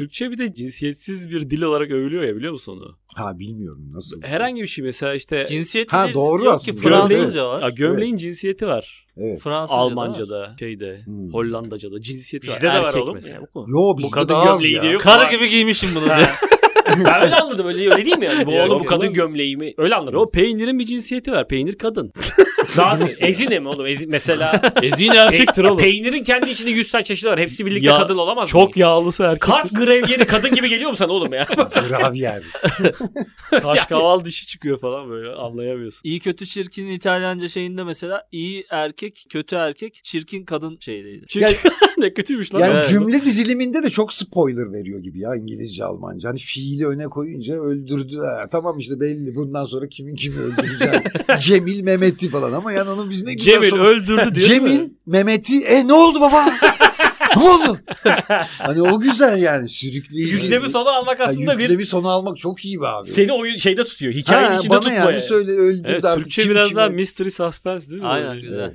Türkçe bir de cinsiyetsiz bir dil olarak övülüyor ya biliyor musun onu? Ha bilmiyorum nasıl. Herhangi bir şey mesela işte Cinsiyet Ha, doğru yok aslında. ki Fransızca ya, var. gömleğin cinsiyeti var. Evet. Fransızca da var. Almanca'da, şeyde, Hmm. Hollandaca'da cinsiyeti Bizde var. de var Erkek oğlum mesela. ya. Bu? Yo bizde kadın daha az gömleği ya. diye yok. Karı gibi giymişim bunu diye. ben öyle anladım öyle, öyle değil mi yani? Bu Ya, oğlum bu kadın gömleği mi? Öyle anladım. Yo peynirin bir cinsiyeti var. Peynir kadın. Zaten ezine mi oğlum? Ezi, mesela Ezine erkektir oğlum. peynirin kendi içinde 100 tane çeşidi var. Hepsi birlikte Ya, kadın olamaz mı? Çok yağlısı erkek. Kas grevyeri kadın gibi geliyor mu sana oğlum ya? Gravyer. Kaş kaval dişi çıkıyor falan böyle anlayamıyorsun. İyi kötü çirkin İtalyanca şeyinde mesela iyi erkek, kötü erkek, çirkin kadın şeydeydi. Çünkü ne kötüymüş lan. Yani Evet. cümle diziliminde de çok spoiler veriyor gibi ya İngilizce Almanca. Hani fiili öne koyunca öldürdü. Ha, tamam işte belli bundan sonra kimin kimi öldüreceğini. Cemil Mehmet'i falan ama yani onun biz ne güzel Cemil sonu- öldürdü diyor Cemil mi? Mehmet'i e ne oldu baba? ne oldu? Hani o güzel yani sürükleyici. Yüklemi sonu almak Ha, aslında bir yüklemi sonu almak çok iyi be abi. seni oyun şeyde tutuyor. Hikayenin ha, içinde bana tutma yani yani. söyle öldürdü Evet, artık. Türkçe kim biraz kime- daha mystery suspense değil mi? Aynen güzel. Evet,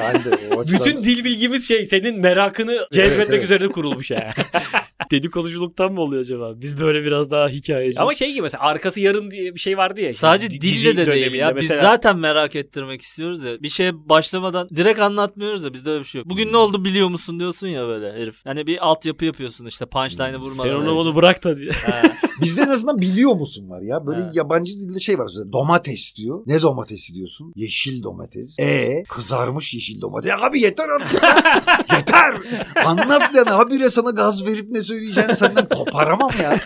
ben de o açıdan... Bütün dil bilgimiz şey senin merakını cezbetmek evet. üzerine kurulmuş ya. Dedikoduculuktan mı oluyor acaba? Biz böyle biraz daha hikayeci. Ama şey gibi mesela arkası yarın diye bir şey vardı ya. Sadece Di- dille de değil ya. Biz mesela. zaten merak ettirmek istiyoruz ya. Bir şeye başlamadan direkt anlatmıyoruz da bizde öyle bir şey yok. Bugün ne oldu biliyor musun diyorsun ya böyle herif. Hani bir altyapı yapıyorsun işte punchline'ı vurmadan. Sen onu onu bırak da diye. Bizde en azından biliyor musun var ya. Böyle Ha. yabancı dilde şey var. Domates diyor. Ne domatesi diyorsun? Yeşil domates. E kızarmış yeşil domates. Ya abi yeter artık. yeter. Anlat yani. Habire sana gaz verip ne söyleyeceğini senden koparamam ya.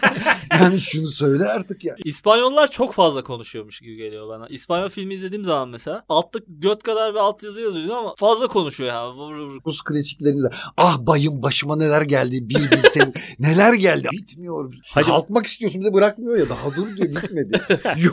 Yani şunu söyle artık ya. İspanyollar çok fazla konuşuyormuş gibi geliyor bana. İspanyol filmi izlediğim zaman mesela altta göt kadar bir altyazı yazıyordu ama fazla konuşuyor ya. Vur, vur. Rus klasiklerinde de ah bayım başıma neler geldi bir bilsen neler geldi. Bitmiyor. Hadi- Kalkmak istiyorsun bir de bırakmıyor ya. Daha dur diyor bitmedi. Yo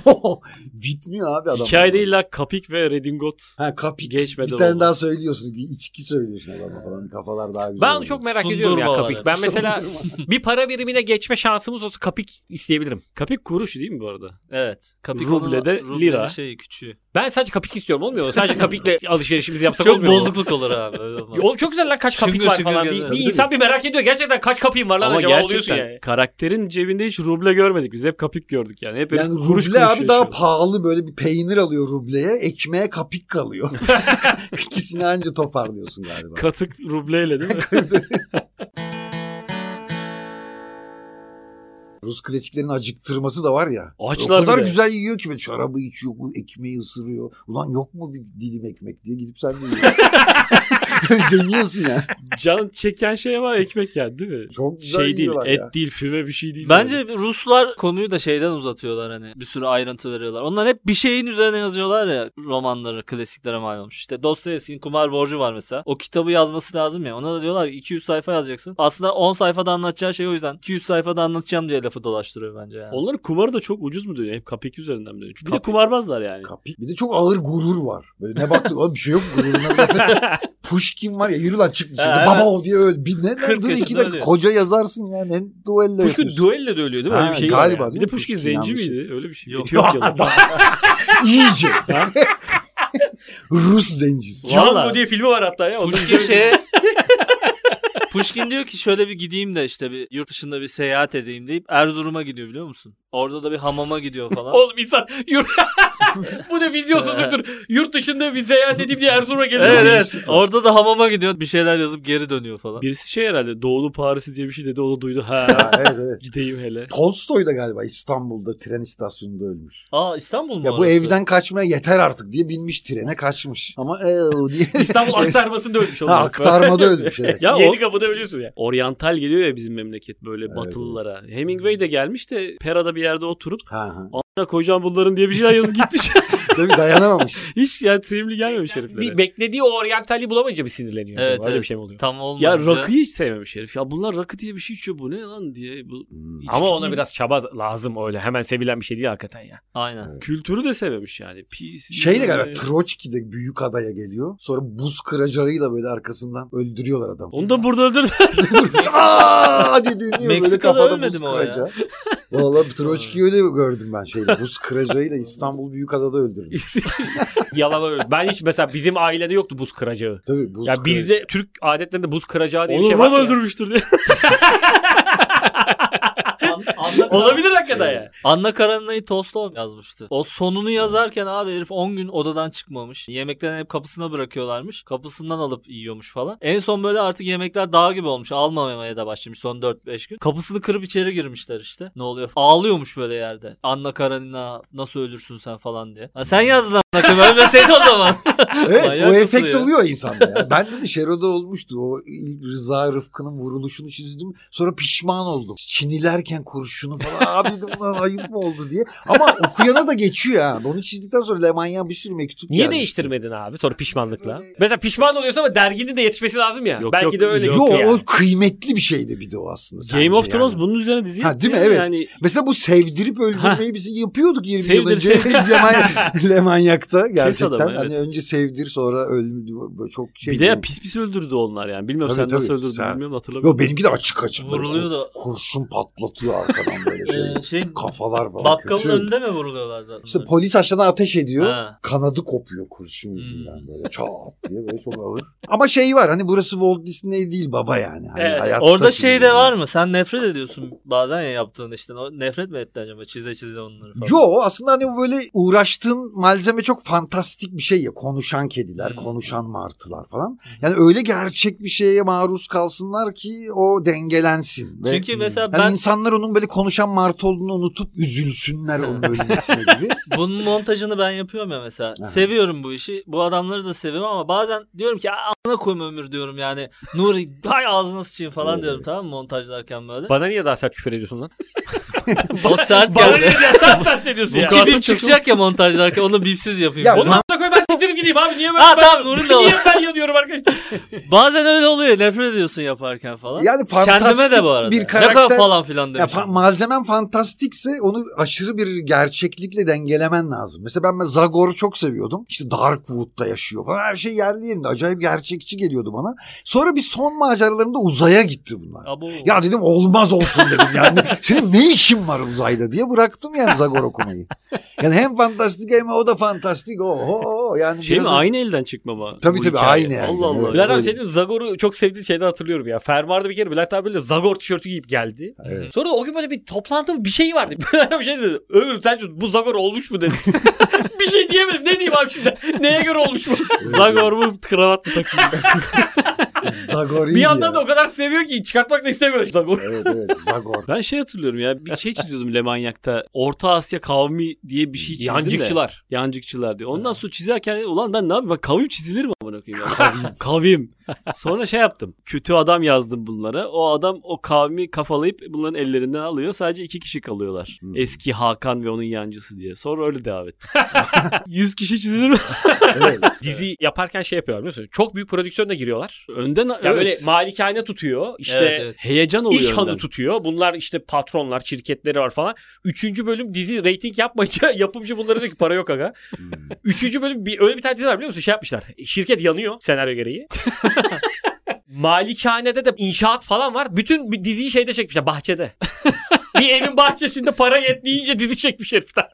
bitmiyor abi adam. Hikayede illa kapik ve redingot. Ha kapik. Geçmeden bir tane olmaz. daha söylüyorsun. İçki söylüyorsun adama falan. Kafalar daha güzel. Ben oluyor. çok merak Sundurma ediyorum ya kapik. ya. Ben mesela bir para birimine geçme şansımız olsa kapik isteyebilirim. Kapik kuruş değil mi bu arada? Evet. Kapik Rublede onun- lira. Şey küçüğü. Ben sadece kapik istiyorum olmuyor mu? Sadece kapikle alışverişimizi yapsak Çok olmuyor mu? bozukluk olur abi. Öyle olmaz. Oğlum çok güzel lan kaç kapik Şıngır var falan. Bir, bir insan bir merak ediyor. Gerçekten kaç kapıyım var lan Ama acaba oluyorsun yani. karakterin cebinde hiç ruble görmedik. Biz hep kapik gördük yani. Hep Yani ruble kuruş abi daha yaşıyor. pahalı böyle bir peynir alıyor rubleye. Ekmeğe kapik kalıyor. İkisini anca toparlıyorsun galiba. Katık rubleyle değil mi? Rus klasiklerin acıktırması da var ya. Açlar o kadar bir de. güzel yiyor ki şarabı içiyor, ekmeği ısırıyor. Ulan yok mu bir dilim ekmek diye gidip sen de yiyorsun. Özeniyorsun ya. Can çeken şey ama ekmek yani değil mi? Çok güzel Şey değil, et ya. değil, füme bir şey değil. Bence yani. Ruslar konuyu da şeyden uzatıyorlar hani bir sürü ayrıntı veriyorlar. Onlar hep bir şeyin üzerine yazıyorlar ya romanları klasiklere mal olmuş. İşte Dostoyevski'nin Kumar Borcu var mesela. O kitabı yazması lazım ya. Ona da diyorlar ki 200 sayfa yazacaksın. Aslında 10 sayfada anlatacağı şey o yüzden 200 sayfada anlatacağım diye lafı dolaştırıyor bence yani. Onların kumarı da çok ucuz mu dönüyor? Hep kapik üzerinden mi dönüyor? Bir de Kapik. kumarbazlar yani. Kapik. Bir de çok ağır gurur var. Böyle ne baktın oğlum bir şey yok gururuna. bir Pushkin var ya yürü lan çık dışarı. Baba o diye öl. Bir ne 40 dur iki dakika ölüyor. koca yazarsın ya. Ne duello Pushkin yapıyorsun. duelle de ölüyor değil mi? Öyle Ha, bir şey galiba ya. Bir de Pushkin zenci yanlış. miydi? Öyle bir şey. Yok. Etiyopyalı. İyice. Rus zencisi. Django diye filmi var hatta ya. İzlemedim. şeye Pushkin diyor ki şöyle bir gideyim de işte bir yurt dışında bir seyahat edeyim deyip Erzurum'a gidiyor biliyor musun? Orada da bir hamama gidiyor falan. Oğlum insan yurt... Bu da vizyonsuzluktur. Yurt dışında bir seyahat edeyim diye Erzurum'a geliyor. evet evet. Orada da hamama gidiyor bir şeyler yazıp geri dönüyor falan. Birisi şey herhalde Doğulu Paris'i diye bir şey dedi. O da duydu. Ha evet evet. gideyim hele. Tolstoy da galiba İstanbul'da tren istasyonunda ölmüş. Aa İstanbul mu Ya bu orası? evden kaçmaya yeter artık diye binmiş trene kaçmış. Ama ee, diye. İstanbul aktarmasında ölmüş ha, aktarmada ölmüş evet. Ya Yeni o kapıda ölüyorsun ya. oryantal geliyor ya bizim memleket böyle Evet, batılılara. Hemingway de gelmiş de Pera'da bir yerde oturup Ha, ha. Koyacağım bunların diye bir şeyler yazıp gitmiş. Tabii dayanamamış. Hiç yani sevimli gelmemiş heriflere. Beklediği o oryantali bulamayınca bir sinirleniyor. Evet, acaba. Öyle evet. bir şey mi oluyor? Tam Ya olmayınca. rakıyı hiç sevmemiş herif. Ya bunlar rakı diye bir şey içiyor bu ne lan diye. Bu Hmm. Ama içki ona değil. biraz çaba lazım öyle. Hemen sevilen bir şey değil hakikaten ya. Aynen. kültürü de sevmemiş yani. Pis. Şey de galiba Troçki de büyük adaya geliyor. Sonra buz kıracağıyla böyle arkasından öldürüyorlar adamı. Onu da burada öldürdü. Aaa diye dönüyor böyle kafada buz ya? kıracağı. Valla Troçki'yi öyle gördüm ben şeyde. Buz kıracağıyla İstanbul Büyükada'da öldürdü. Yalan öyle. Ben hiç mesela bizim ailede yoktu buz kıracağı. Tabii buz Ya kıracağı. bizde Türk adetlerinde buz kıracağı diye bir Onu şey var. Ya. öldürmüştür diye. Olabilir hakikaten ya. Anna Karenina'yı Tolstoy yazmıştı. O sonunu yazarken abi herif 10 gün odadan çıkmamış. Yemeklerini hep kapısına bırakıyorlarmış. Kapısından alıp yiyormuş falan. En son böyle artık yemekler dağ gibi olmuş. Almamaya da başlamış son 4-5 gün. Kapısını kırıp içeri girmişler işte. Ne oluyor? Ağlıyormuş böyle yerde. Anna Karenina nasıl ölürsün sen falan diye. Ha, sen yazdın. Ölmeseydi o zaman. Evet Manyak o efekt ya? oluyor insanda ya. Bende de Şero'da olmuştu. O ilk Rıza Rıfkı'nın vuruluşunu çizdim. Sonra pişman oldum. Çinilerken kurşunu falan. Abi dedim ulan ayıp mı oldu diye. Ama okuyana da geçiyor ha. Onu çizdikten sonra Lemanyan bir sürü mektup Niye gelmişti. değiştirmedin abi sonra pişmanlıkla? Mesela pişman oluyorsun ama derginin de yetişmesi lazım ya. Yok, Belki yok, de öyle. yok Yo gitti yani. o kıymetli bir şeydi bir de o aslında. Game of Thrones yani. bunun üzerine dizi Ha, değil mi? Evet. Yani Mesela bu sevdirip öldürmeyi biz yapıyorduk 20 yıl Sevdir, önce. sevdir. Lemanyak'ta gerçekten. adamı, Hani evet. önce sevdir sonra öldür. Böyle çok şey. bir de ya pis pis öldürdü onlar yani. Bilmiyorum Tabii, sen nasıl tabii. öldürdün Sen- bilmiyorum hatırlamıyorum. Yo benimki de açık açık. Vuruluyor da. Kurşun patlatıyor arkadan böyle şey. Ee, şey Kafalar falan. bakkalın kötü. önünde mi vuruluyorlar zaten? İşte polis aşağıdan ateş ediyor. Ha. Kanadı kopuyor kurşun yüzünden Hmm. böyle çat diye böyle çok ağır. Ama şey var hani burası Walt Disney değil baba yani. Hani Evet, hayatta orada şey de var mı? Sen nefret ediyorsun bazen ya yaptığın işte. O nefret mi ettin acaba? Çize çize onları falan. Yo aslında hani böyle uğraştığın malzeme çok fantastik bir şey ya. Konuşan kediler, Hmm. konuşan martılar falan. Yani öyle gerçek bir şeye maruz kalsınlar ki o dengelensin. Ve Çünkü mesela yani ben insanlar onun böyle konuşan martı olduğunu unutup üzülsünler onun ölmesine gibi. bunun montajını ben yapıyorum ya mesela. Ha. Seviyorum bu işi. Bu adamları da seviyorum ama bazen diyorum ki ağzına koyma ömür diyorum yani. Nuri hay ağzına sıçayım falan Evet. diyorum tamam mı montajlarken böyle. Bana niye daha sert küfür ediyorsun lan? o sert Bana geldi. niye daha sert ediyorsun ya? Bip çıkacak ya montajlarken onu bipsiz yapayım. Ya. Onu da koy ben siktirip gideyim abi. Niye ben, Ha, ben, tamam, Nuri de niye ben yanıyorum arkadaşlar? Bazen öyle oluyor. Nefret ediyorsun yaparken falan. Yani fantastik Kendime de bu arada. bir Ne kadar karakter falan filan Ya demişim. fa- malzemen fantastikse onu aşırı bir gerçeklikle dengelemen lazım. Mesela ben Zagor'u çok seviyordum. İşte Darkwood'da yaşıyor falan. Her şey yerli yerinde. Acayip gerçekçi geliyordu bana. Sonra bir son maceralarında uzaya gitti bunlar. Abo. Ya dedim olmaz olsun dedim yani. Senin ne işin var uzayda diye bıraktım yani Zagor okumayı. Yani hem fantastik hem o da fantastik. Oho yani Şey mi biraz- aynı elden çıkma mı? Tabii tabii, hikaye? aynı elden, Allah Allah. Bülent abi senin Zagor'u çok sevdiğin şeyden hatırlıyorum ya. Fermuarda bir kere Bülent abi böyle Zagor tişörtü giyip geldi. Evet. Sonra da o gün böyle bir toplantı mı bir şey vardı. Bülent abi şey dedi. Ömür sence bu Zagor olmuş mu dedi. bir şey diyemedim. Ne diyeyim abi şimdi? Neye göre olmuş bu? Zagor mu kravat mı takıyor? Zagor iyi bir yandan ya. da o kadar seviyor ki çıkartmak da istemiyor Zagor. Evet evet Zagor. Ben şey hatırlıyorum ya bir şey çiziyordum Lemanyak'ta. Orta Asya kavmi diye bir şey çizdim de. Yancıkçılar. Yancıkçılar diye. Ondan sonra çizerken ulan ben ne yapayım? Bak kavim çizilir mi amına koyayım? ya? Kavim. kavim. Sonra şey yaptım. Kötü adam yazdım bunlara. O adam o kavmi kafalayıp bunların ellerinden alıyor. Sadece iki kişi kalıyorlar. Hmm. Eski Hakan ve onun yancısı diye. Sonra öyle devam ettim. 100 kişi çizilir mi? Evet. Dizi yaparken şey yapıyorlar biliyor musun? Çok büyük prodüksiyona giriyorlar. Önden Ya evet. böyle malikane tutuyor. İşte Evet, evet. heyecan oluyor İş hanı tutuyor. Bunlar işte patronlar, şirketleri var falan. Üçüncü bölüm dizi reyting yapmayınca yapımcı bunlara diyor ki para yok aga. Hmm. Üçüncü bölüm bir, öyle bir tane dizi var biliyor musun? Şey yapmışlar. Şirket yanıyor senaryo gereği. Malikanede de inşaat falan var. Bütün bir diziyi şeyde çekmişler bahçede. bir evin bahçesinde para yetmeyince dizi çekmiş herifler.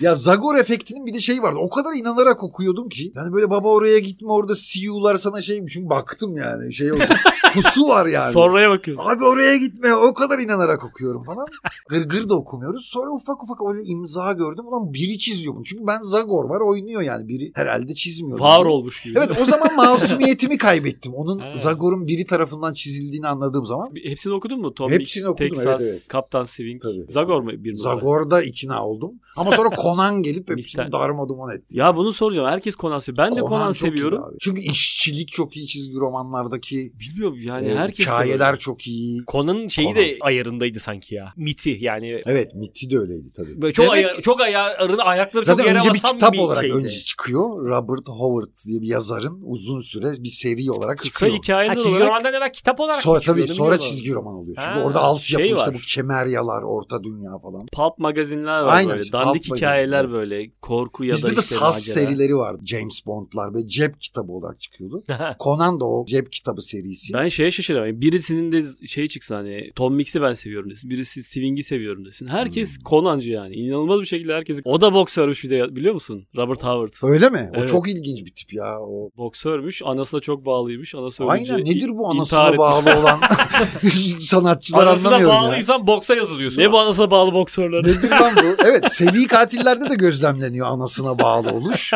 Ya Zagor efektinin bir de şey vardı. O kadar inanarak okuyordum ki. Yani böyle baba oraya gitme orada CEO'lar sana şey çünkü baktım yani şey olacak. Pusu var yani. Sonraya bakıyorsun. Abi oraya gitme o kadar inanarak okuyorum falan. Gırgır da okumuyoruz. Sonra ufak ufak öyle imza gördüm. Ulan biri çiziyor bunu. Çünkü ben Zagor var oynuyor yani. Biri herhalde çizmiyor. Var olmuş gibi. Evet o zaman masumiyetimi kaybettim. Onun Ha. Zagor'un biri tarafından çizildiğini anladığım zaman. Hepsini okudun mu? Tom Hepsini Mix, okudum, Texas, evet, evet. Kaptan Swing. Tabii. Zagor mu bir numara? Zagor'da ikna oldum. Ama sonra Conan gelip hepsini darma duman etti. Ya bunu soracağım. Herkes Conan seviyor. Ben de Conan, çok iyi seviyorum. Çünkü işçilik çok iyi çizgi romanlardaki. Bilmiyorum yani e, herkes de hikayeler böyle. çok iyi. Conan'ın şeyi Conan. de ayarındaydı sanki ya. Miti yani. Evet Mitty de öyleydi tabii. Böyle çok Demek- aya- çok ayarını ayakları çok Zaten yere önce bir basan kitap bir olarak şeydi. önce çıkıyor. Robert Howard diye bir yazarın uzun süre bir seri olarak Kısa çıkıyor. Ha, hikayeler çizgi olarak romandan evvel kitap olarak Sonra çıkıyor, tabii sonra çizgi roman oluyor. Çünkü Ha, orada altyapı şey işte bu kemeryalar, orta dünya falan. pulp magazinler var Aynen böyle. işte, Dandik hikayeler Bacısı. böyle korku ya Bizde da de işte Saz macera. serileri vardı. James Bond'lar ve cep kitabı olarak çıkıyordu. Conan da o cep kitabı serisi. Ben şeye şaşırıyorum. Birisinin de şey çıksa hani Tom Mix'i ben seviyorum desin. Birisi Swing'i seviyorum desin. Herkes Hmm. Conan'cı yani. İnanılmaz bir şekilde herkes. O da boksörmüş bir de biliyor musun? Robert Howard. Öyle mi? O Evet. çok ilginç bir tip ya. O Boksörmüş. Anasına çok bağlıymış. Anası ölünce Aynen nedir bu anasına etmiş. bağlı olan sanatçılar Anasına anlamıyorum ya. bağlıysan boksa yazılıyorsun. Ne bu anasına bağlı boksörler? Nedir lan bu? Evet seri katillerde de gözlemleniyor anasına bağlı oluş.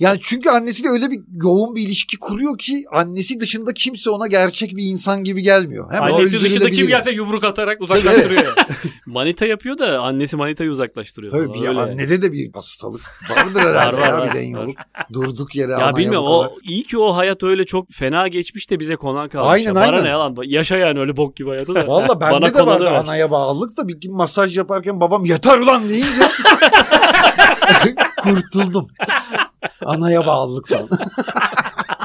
Yani çünkü annesiyle öyle bir yoğun bir ilişki kuruyor ki annesi dışında kimse ona gerçek bir insan gibi gelmiyor. Hemen o Annesi dışında kim gelse yumruk atarak uzaklaştırıyor. Manita yapıyor da annesi manitayı uzaklaştırıyor. Tabii bir Öyle. annede de bir hastalık vardır herhalde Var, var, ya var, bir denyoluk. Durduk yere Ya anaya bilmiyorum bu kadar. o iyi ki o hayat öyle çok fena geçmiş de bize konan kalmış. Aynen, ya. Bana aynen. ne yalan. Yaşa yani öyle bok gibi hayatı da. Valla Bana bende de konanı vardı ver. anaya bağlılık da bir gün masaj yaparken babam yeter ulan deyince kurtuldum. Anaya bağlılıktan.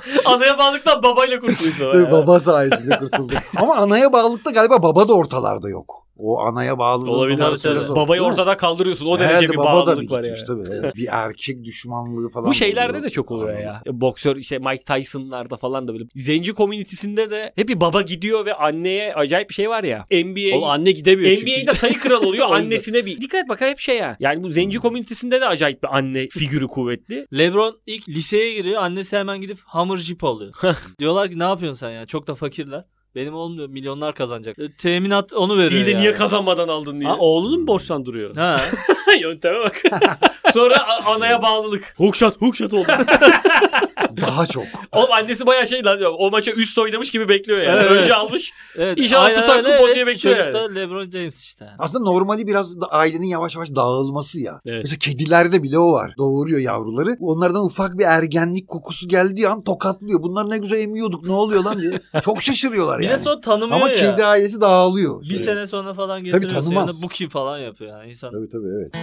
Anaya bağlıktan babayla kurtuluyorsun. Tabii baba sayesinde kurtuldum. Ama anaya bağlılıkta galiba baba da ortalarda yok. O anaya bağlılığı Olabilir, tabii. Babayı ortadan kaldırıyorsun. O derece Herhalde bir baba da bağlılık var yani. tabii. Bir erkek düşmanlığı falan. Bu şeylerde oluyor. de çok oluyor ya. Boksör işte Mike Tyson'larda falan da böyle. Zenci komünitesinde de hep bir baba gidiyor ve anneye acayip bir şey var ya. NBA O anne gidemiyor çünkü. NBA'de sayı kralı oluyor O yüzden. annesine bir. Dikkat et bak hep şey ya. Yani bu zenci komünitesinde de acayip bir anne figürü kuvvetli. Lebron ilk liseye giriyor. Annesi hemen gidip hamur jip alıyor. Diyorlar ki ne yapıyorsun sen ya? Çok da fakirler. Benim oğlum diyor milyonlar kazanacak. E, teminat onu veriyor İyi de yani. niye kazanmadan aldın diye. Ha, oğlunun mu borçlandırıyor? Ha. Yönteme bak. Sonra a- anaya bağlılık. Hookshot, hookshot oldu. Daha çok. Oğlum annesi bayağı şey lan o maça üst oynamış gibi bekliyor yani. Evet. Önce almış. Evet. İnşallah aynen tutar öyle. kupon Evet, diye bekliyor Çocuk yani. da Lebron James işte. Aslında normali biraz da ailenin yavaş yavaş dağılması ya. Evet. Mesela kedilerde bile o var. Doğuruyor yavruları. Onlardan ufak bir ergenlik kokusu geldiği an tokatlıyor. Bunlar ne güzel emiyorduk ne oluyor lan diye. Çok şaşırıyorlar Bir yani. de sonra tanımıyor Ama ya. kedi ailesi dağılıyor. Bir Şey. sene sonra falan Tabii getiriyorsun. tanımaz. Bu kim falan yapıyor yani insan. Tabii tabii evet.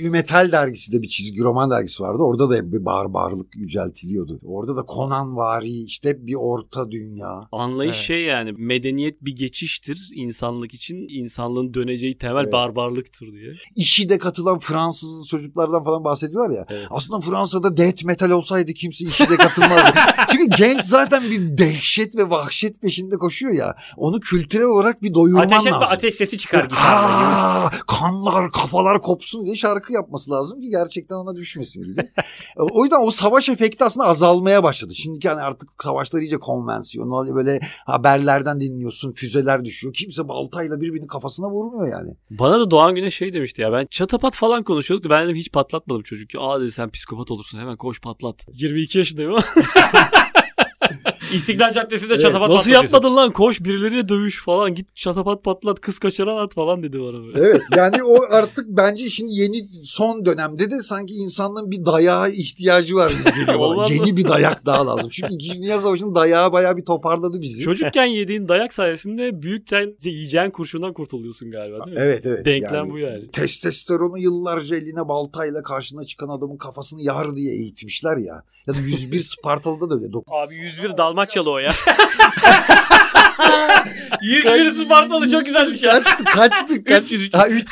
Metal dergisi de bir çizgi roman dergisi vardı. Orada da hep bir barbarlık yüceltiliyordu. Orada da Conan vari işte bir orta dünya. Anlayış Evet. şey yani medeniyet bir geçiştir insanlık için. insanlığın döneceği temel Evet. barbarlıktır diye. İşi de katılan Fransız çocuklardan falan bahsediyorlar ya. Evet. Aslında Fransa'da death metal olsaydı kimse işi de katılmazdı. Çünkü genç zaten bir dehşet ve vahşet peşinde koşuyor ya. Onu kültürel olarak bir doyurman Ateş lazım. ateş sesi çıkar. Ha, kanlar kafalar kopsun diye şarkı yapması lazım ki gerçekten ona düşmesin gibi. o yüzden o savaş efekti aslında azalmaya başladı. Şimdiki hani artık savaşlar iyice konvansiyonel böyle haberlerden dinliyorsun füzeler düşüyor. Kimse baltayla birbirinin kafasına vurmuyor yani. Bana da Doğan Güneş şey demişti ya ben çatapat falan konuşuyorduk da ben dedim hiç patlatmadım çocuk. Aa dedi sen psikopat olursun hemen koş patlat. 22 yaşındayım ama İstiklal Caddesi'nde Evet, çatapat nasıl patlatıyorsun. yapmadın lan koş birileriyle dövüş falan git çatapat patlat kız kaçıran at falan dedi bana böyle. Evet yani o artık bence şimdi yeni son dönemde de sanki insanlığın bir dayağa ihtiyacı var gibi geliyor bana. Yeni bir dayak daha lazım. Çünkü İkinci Dünya Savaşı'nın dayağı bayağı bir toparladı bizi. Çocukken yediğin dayak sayesinde büyükten yiyeceğin kurşundan kurtuluyorsun galiba değil mi? Evet evet. Denklem Yani bu yani. Testosteronu yıllarca eline baltayla karşına çıkan adamın kafasını yar diye eğitmişler ya. Ya da 101 Spartalı'da da öyle. Abi 101 Dalmaçyalı o ya. 101 Spartalı çok güzelmiş ya. Kaçtı kaçtı kaç. 300, Ha 300.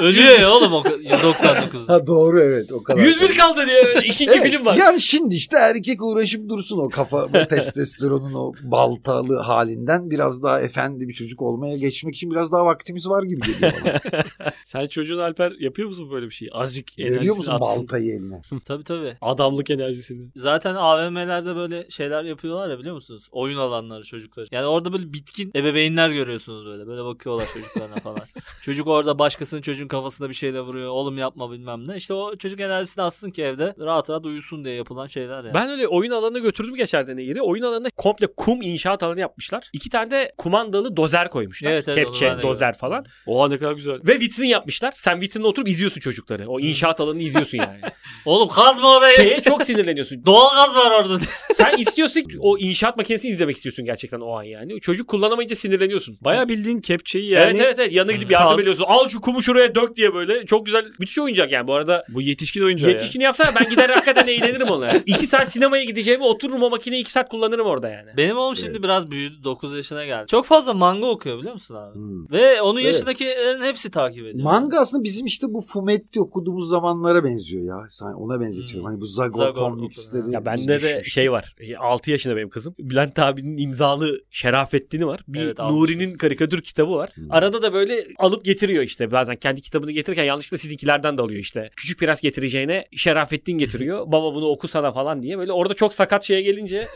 Ölüyor ya oğlum o 199. ha doğru evet o kadar. 101 kaldı diye ikinci Evet, film var. Yani şimdi işte erkek uğraşıp dursun o kafa o testosteronun o baltalı halinden biraz daha efendi bir çocuk olmaya geçmek için biraz daha vaktimiz var gibi geliyor bana. Sen çocuğun Alper yapıyor musun böyle bir şey? Azıcık Veriyor enerjisini musun atsın. baltayı eline? tabii tabii. Adamlık enerjisini. Zaten AVM'lerde böyle şeyler yapıyorlar ya biliyor musunuz? Oyun alanları çocuklar. Yani orada böyle bitkin ebeveynler görüyorsunuz böyle. Böyle bakıyorlar çocuklarına falan. Çocuk orada başkasının çocuğun kafasında bir şeyle vuruyor. Oğlum yapma bilmem ne. İşte o çocuk enerjisini atsın ki evde rahat rahat uyusun diye yapılan şeyler ya. Ben öyle oyun alanına götürdüm geçerden yeri. Oyun alanında komple kum inşaat alanı yapmışlar. İki tane de kumandalı dozer koymuşlar. Evet, evet, Kepçe, dozer gördüm. falan. Oha ne kadar güzel. Ve vitrin yapmışlar. Sen vitrinde oturup izliyorsun çocukları. O inşaat alanını izliyorsun yani. Oğlum kazma orayı. Şeye çok sinirleniyorsun. Doğal gaz var orada. Sen istiyorsun o inşaat makinesini izlemek istiyorsun gerçekten o an yani. Çocuk kullanamayınca sinirleniyorsun. Bayağı bildiğin kepçeyi yani. evet evet evet yanına gidip yardım ediyorsun. Al şu kumu şuraya dök diye böyle çok güzel müthiş oyuncak yani bu arada. Bu yetişkin oyuncağı ya. Yetişkin yapsana ben gider hakikaten eğlenirim ona. 2 saat sinemaya gideceğime otururum o makineyi 2 saat kullanırım orada yani. Benim oğlum şimdi biraz büyüdü. 9 yaşına geldi. Çok fazla manga okuyor biliyor musun abi? Hmm. Ve onun Evet. yaşındakilerin hepsi takip ediyor. Manga aslında bizim işte bu Fumetti okuduğumuz zamanlara benziyor ya. Sen ona benzetiyorum. Hmm. Hani bu Zagor, Zagor. Mix'leri. Ya bende de şey var. 6 yaşında benim kızım. Bülent abinin imzalı Şerafettin'i var. Bir Evet, Nuri'nin karikatür kitabı var. Hmm. Arada da böyle alıp getiriyor işte. Bazen kendi kitabını getirirken yanlışlıkla sizinkilerden de alıyor işte. Küçük Prens getireceğine Şerafettin getiriyor. Baba bunu oku sana falan diye. Böyle orada çok sakat şeye gelince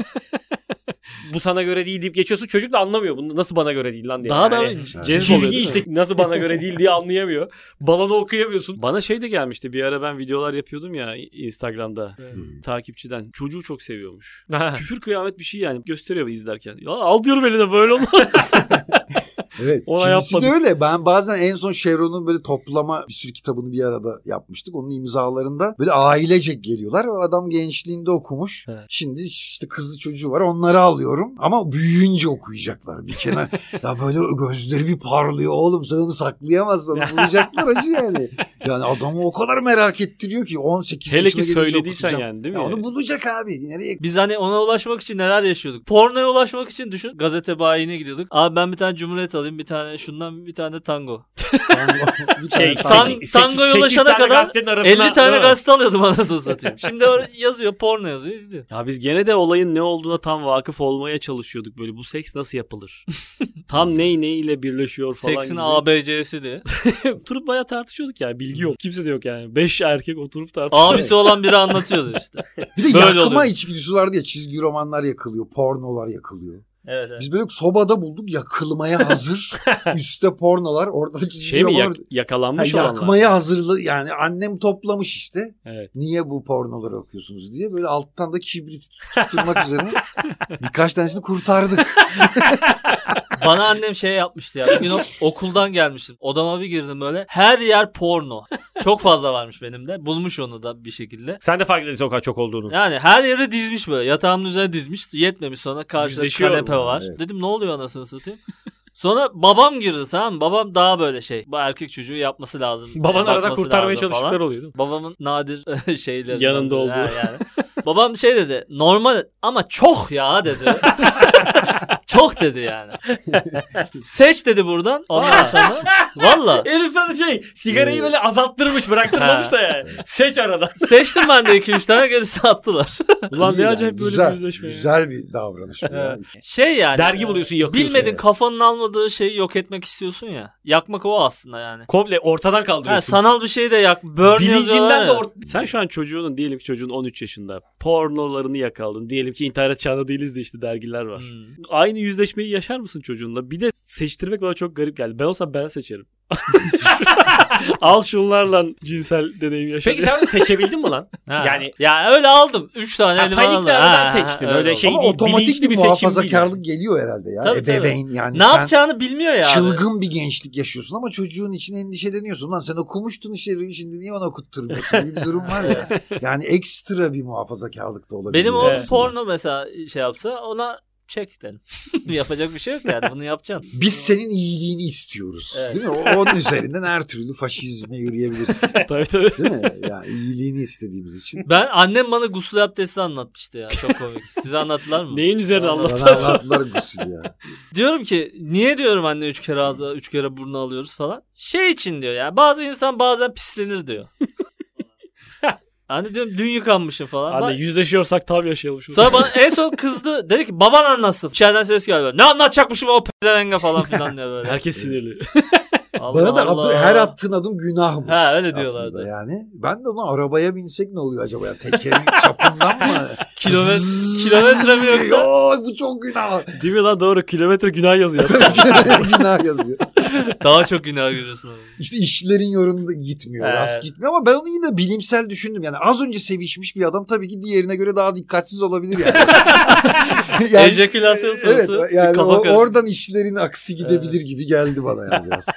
bu sana göre değil deyip geçiyorsun. Çocuk da anlamıyor. Bunu nasıl bana göre değil lan diye. Daha da Yani Evet. Cezb Çizgi oluyor, işte nasıl bana göre değil diye anlayamıyor. Balonu okuyamıyorsun. Bana şey de gelmişti. Bir ara ben videolar yapıyordum ya Instagram'da. Hmm. Takipçiden. Çocuğu çok seviyormuş. Küfür kıyamet bir şey yani. Gösteriyor izlerken. Ya al diyorum eline böyle olmaz. Evet. Ona kimisi de yapmadık. öyle. Ben bazen en son Chevron'un böyle toplama bir sürü kitabını bir arada yapmıştık. Onun imzalarında böyle ailecek geliyorlar. O adam gençliğinde okumuş. Evet. Şimdi işte kızı çocuğu var. Onları alıyorum. Ama büyüyünce okuyacaklar. Bir kenar. ya böyle gözleri bir parlıyor. Oğlum sen onu saklayamazsın. Bulacaklar acı yani. Yani adamı o kadar merak ettiriyor ki 18 Hele ki söylediysen okutacağım. yani değil mi? Ya onu bulacak abi. Nereye Biz hani ona ulaşmak için neler yaşıyorduk? Pornoya ulaşmak için düşün. Gazete bayine gidiyorduk. Abi ben bir tane Cumhuriyet alayım, bir tane şundan, bir tane tango. bir tane Şey, tango- Tan- tangoya ulaşana kadar 50 tane gazete alıyordum anasını satayım. Şimdi yazıyor, porno yazıyor, izliyor. Ya biz gene de olayın ne olduğuna tam vakıf olmaya çalışıyorduk. Böyle bu seks nasıl yapılır? tam ney neyle birleşiyor falan Seksin gibi. ABC'si diye. oturup bayağı tartışıyorduk yani. Bilgi yok. Kimse de yok yani. Beş erkek oturup tartışıyor. Abisi olan biri anlatıyordu işte. Bir de Böyle yakma oluyor. içgüdüsü vardı ya çizgi romanlar yakılıyor, pornolar yakılıyor. Evet, evet. Biz böyle sobada bulduk yakılmaya hazır. Üste pornolar, orada da çizgi Şey mi yak- yakalanmış Ha, olanlar? yakmaya hazırlı yani annem toplamış işte. Evet. Niye bu pornoları okuyorsunuz diye böyle alttan da kibrit tutturmak üzere birkaç tanesini kurtardık. Bana annem şey yapmıştı ya. Bir gün o- okuldan gelmiştim. Odama bir girdim böyle. Her yer porno. Çok fazla varmış benim de. Bulmuş onu da bir şekilde. Sen de fark edilse o kadar çok olduğunu. Yani her yere dizmiş böyle. Yatağımın üzerine dizmiş. Yetmemiş sonra karşıda Yüzleşiyor kanepe mu? var. Evet. Dedim ne oluyor anasını satayım. Sonra babam girdi tamam mı? Babam daha böyle şey. Bu erkek çocuğu yapması lazım. Baban arada kurtarmaya lazım falan. oluyor değil mi? Babamın nadir şeyleri. Yanında olduğu. yani. Babam şey dedi. Normal ama çok ya dedi. çok dedi yani. Seç dedi buradan. Ondan sonra. Valla. Herif sana şey sigarayı böyle azalttırmış bıraktırmamış da yani. Seç arada. Seçtim ben de 2-3 tane gerisi attılar. Ulan ne Yani acayip böyle güzel, bir yüzleşme ya. Güzel bir davranış. bu. Şey yani. Dergi buluyorsun yakıyorsun. Bilmedin Evet. kafanın almadığı şeyi yok etmek istiyorsun ya. Yakmak o aslında yani. Komple ortadan Ha, kaldırıyorsun. sanal bir şey de yak. Burn yazıyorlar Bilincinden de ya. or- Sen şu an çocuğunun diyelim ki çocuğun 13 yaşında pornolarını yakaladın. Diyelim ki internet çağında değiliz de işte dergiler var. Hmm. Aynı yüzleşmeyi yaşar mısın çocuğunla? Bir de seçtirmek bana çok garip geldi. Ben olsam ben seçerim. Al şunlarla cinsel deneyim yaşa. Peki sen öyle seçebildin mi lan? Ha. Yani ya öyle aldım. 3 tane Ha, elime aldım. Ha, seçtin. Öyle oldu. şey Ama değil, otomatik bir bir muhafazakarlık değil geliyor herhalde ya. Tabii, tabii. Ebeveyn yani. Ne yapacağını bilmiyor ya. Çılgın bir gençlik yaşıyorsun ama çocuğun için endişeleniyorsun. Lan sen okumuştun işte şimdi niye ona okutturmuyorsun gibi bir durum var ya. Yani ekstra bir muhafazakarlık da olabilir. Benim oğlum aslında. porno mesela şey yapsa ona çek derim. Yapacak bir şey yok yani. Bunu yapacaksın. Biz senin iyiliğini istiyoruz. Evet. Değil mi? O- Onun üzerinden her türlü faşizme yürüyebilirsin. tabii tabii. Değil mi? Yani iyiliğini istediğimiz için. Ben annem bana gusül abdesti anlatmıştı ya. Çok komik. Size anlattılar mı? Neyin üzerine Bana anlattın? anlattılar gusül ya. Diyorum ki niye diyorum anne üç kere ağza üç kere burnu alıyoruz falan. Şey için diyor ya bazı insan bazen pislenir diyor. Hani diyorum dün yıkanmışım falan. Anne Bak- yüzleşiyorsak tam yaşayalım şunu. Sonra bana en son kızdı. Dedi ki baban anlatsın. İçeriden ses geldi. böyle, Ne anlatacakmışım o pezevenge falan filan diyor böyle. Herkes sinirli. Allah Bana da Allah. adı, her attığın adım günahmış. Ha, öyle aslında diyorlardı. yani. Ben de ona arabaya binsek ne oluyor acaba? Ya tekerin çapından mı? Kilometre, Zzzz, kilometre mi yoksa? Yo, bu çok günah. Değil mi lan doğru kilometre günah yazıyor. günah yazıyor. Daha çok günah görüyorsun. abi. İşte işlerin yolunda gitmiyor. Evet. Rast gitmiyor ama ben onu yine bilimsel düşündüm. Yani az önce sevişmiş bir adam tabii ki diğerine göre daha dikkatsiz olabilir yani. yani Ejekülasyon sorusu. evet yani o- oradan işlerin aksi gidebilir gibi geldi bana yani biraz.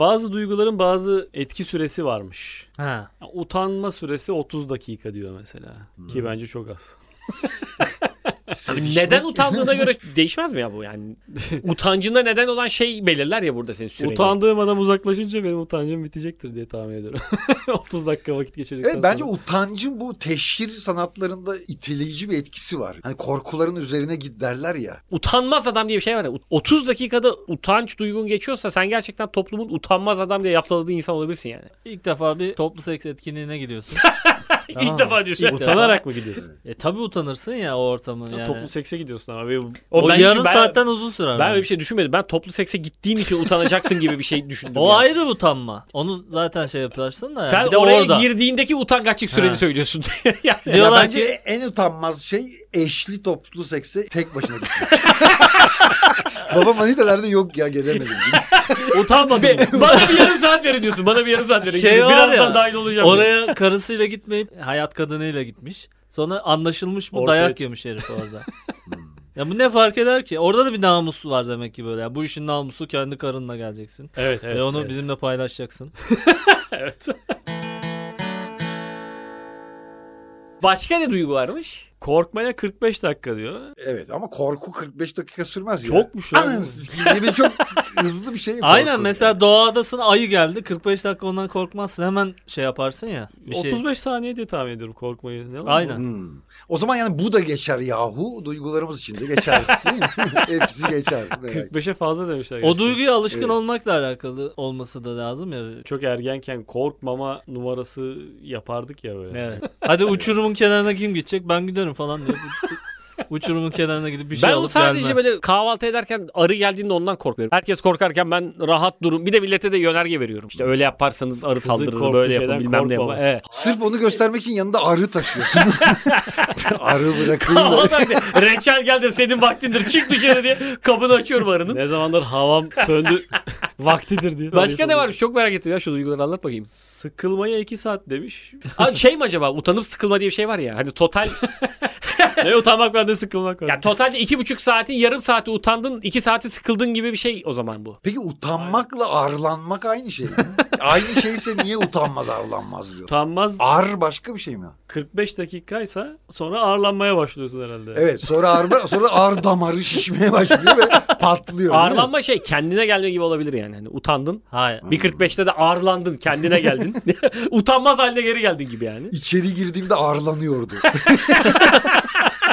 bazı duyguların bazı etki süresi varmış. Ha. Utanma süresi 30 dakika diyor mesela. Ki Hmm. bence çok az. Sevişmek- Neden utandığına göre değişmez mi ya bu yani? Utancında neden olan şey belirler ya burada senin süreni. Utandığım adam uzaklaşınca benim utancım bitecektir diye tahmin ediyorum. 30 dakika vakit geçirdikten Evet bence sonra. utancın bu teşhir sanatlarında iteleyici bir etkisi var. Hani korkuların üzerine git derler ya. Utanmaz adam diye bir şey var ya. 30 dakikada utanç duygun geçiyorsa sen gerçekten toplumun utanmaz adam diye yaftaladığı insan olabilirsin yani. İlk defa bir toplu seks etkinliğine gidiyorsun. Tamam İlk defa defa. Utanarak mı gidiyorsun? E tabi utanırsın ya o ortamı yani. Toplu sekse gidiyorsun ama. Benim, o ben- yarım ben- saatten uzun sürer. Ben öyle bir şey düşünmedim. Ben toplu sekse gittiğin için utanacaksın gibi bir şey düşündüm. O yani. ayrı utanma. Onu zaten şey yaparsın da. Yani. Sen bir de oraya orada. girdiğindeki utangaçlık süreni Ha. söylüyorsun. yani. Ya Diyorlar bence ki en utanmaz şey eşli toplu sekse tek başına gitmek. Baba manitalarda yok ya gelemedim. Utanmadım. Bana bir yarım saat verin diyorsun. Bana bir yarım saat verin. Şey Birazdan ya, dahil olacağım. oraya karısıyla gitmeyip hayat kadınıyla gitmiş. Sonra anlaşılmış mı Ortaya dayak yemiş herif orada. ya bu ne fark eder ki? Orada da bir namus var demek ki böyle. Yani bu işin namusu kendi karınla geleceksin. Evet evet. Ve onu evet. bizimle paylaşacaksın. Evet. Başka ne duygu varmış? Korkmaya 45 dakika diyor. evet ama korku 45 dakika sürmez ya. Çokmuş ya. Bir çok hızlı bir şey. Aynen mesela doğadasın ayı geldi 45 dakika ondan korkmazsın hemen şey yaparsın ya. Bir şey. 35 saniye diye tahmin ediyorum korkmayı. Ne? Aynen. Hmm. O zaman yani bu da geçer yahu. Duygularımız için de geçer. Değil mi? Hepsi geçer. Evet. 45'e fazla demişler. O gerçekten. duyguya alışkın Evet. olmakla alakalı olması da lazım ya. Çok ergenken korkmama numarası yapardık ya böyle. Evet. Hadi uçurumun kenarına kim gidecek? Ben giderim falan diye. Uçurumun kenarına gidip bir şey ben alıp sadece gelme. böyle kahvaltı ederken arı geldiğinde ondan korkuyorum. Herkes korkarken ben rahat durun. Bir de millete de yönerge veriyorum. İşte öyle yaparsanız arı Kızın saldırır böyle yapın bilmem ne yapın. Evet. Sırf onu göstermek için yanında arı taşıyorsun. arı bırakayım da. Reçel geldi senin vaktindir çık dışarı diye kabını açıyorum arının. Ne zamandır havam söndü vaktidir diye. Başka ne varmış çok merak ettim ya şu duyguları anlat bakayım. Sıkılmaya 2 saat demiş. Abi şey mi acaba utanıp sıkılma diye bir şey var ya. Hani total ne utanmak var ne sıkılmak var. ya totalde iki buçuk saatin yarım saati utandın iki saati sıkıldın gibi bir şey o zaman bu. Peki utanmakla arlanmak aynı şey mi? aynı şeyse niye utanmaz arlanmaz diyor. Utanmaz Ar başka bir şey mi? 45 dakikaysa sonra ağırlanmaya başlıyorsun herhalde. Evet sonra ar, sonra ar damarı şişmeye başlıyor ve patlıyor. Ağırlanma şey kendine gelme gibi olabilir yani. Hani utandın. Hayır. Bir 45'te de ağırlandın kendine geldin. Utanmaz haline geri geldin gibi yani. İçeri girdiğimde ağırlanıyordu.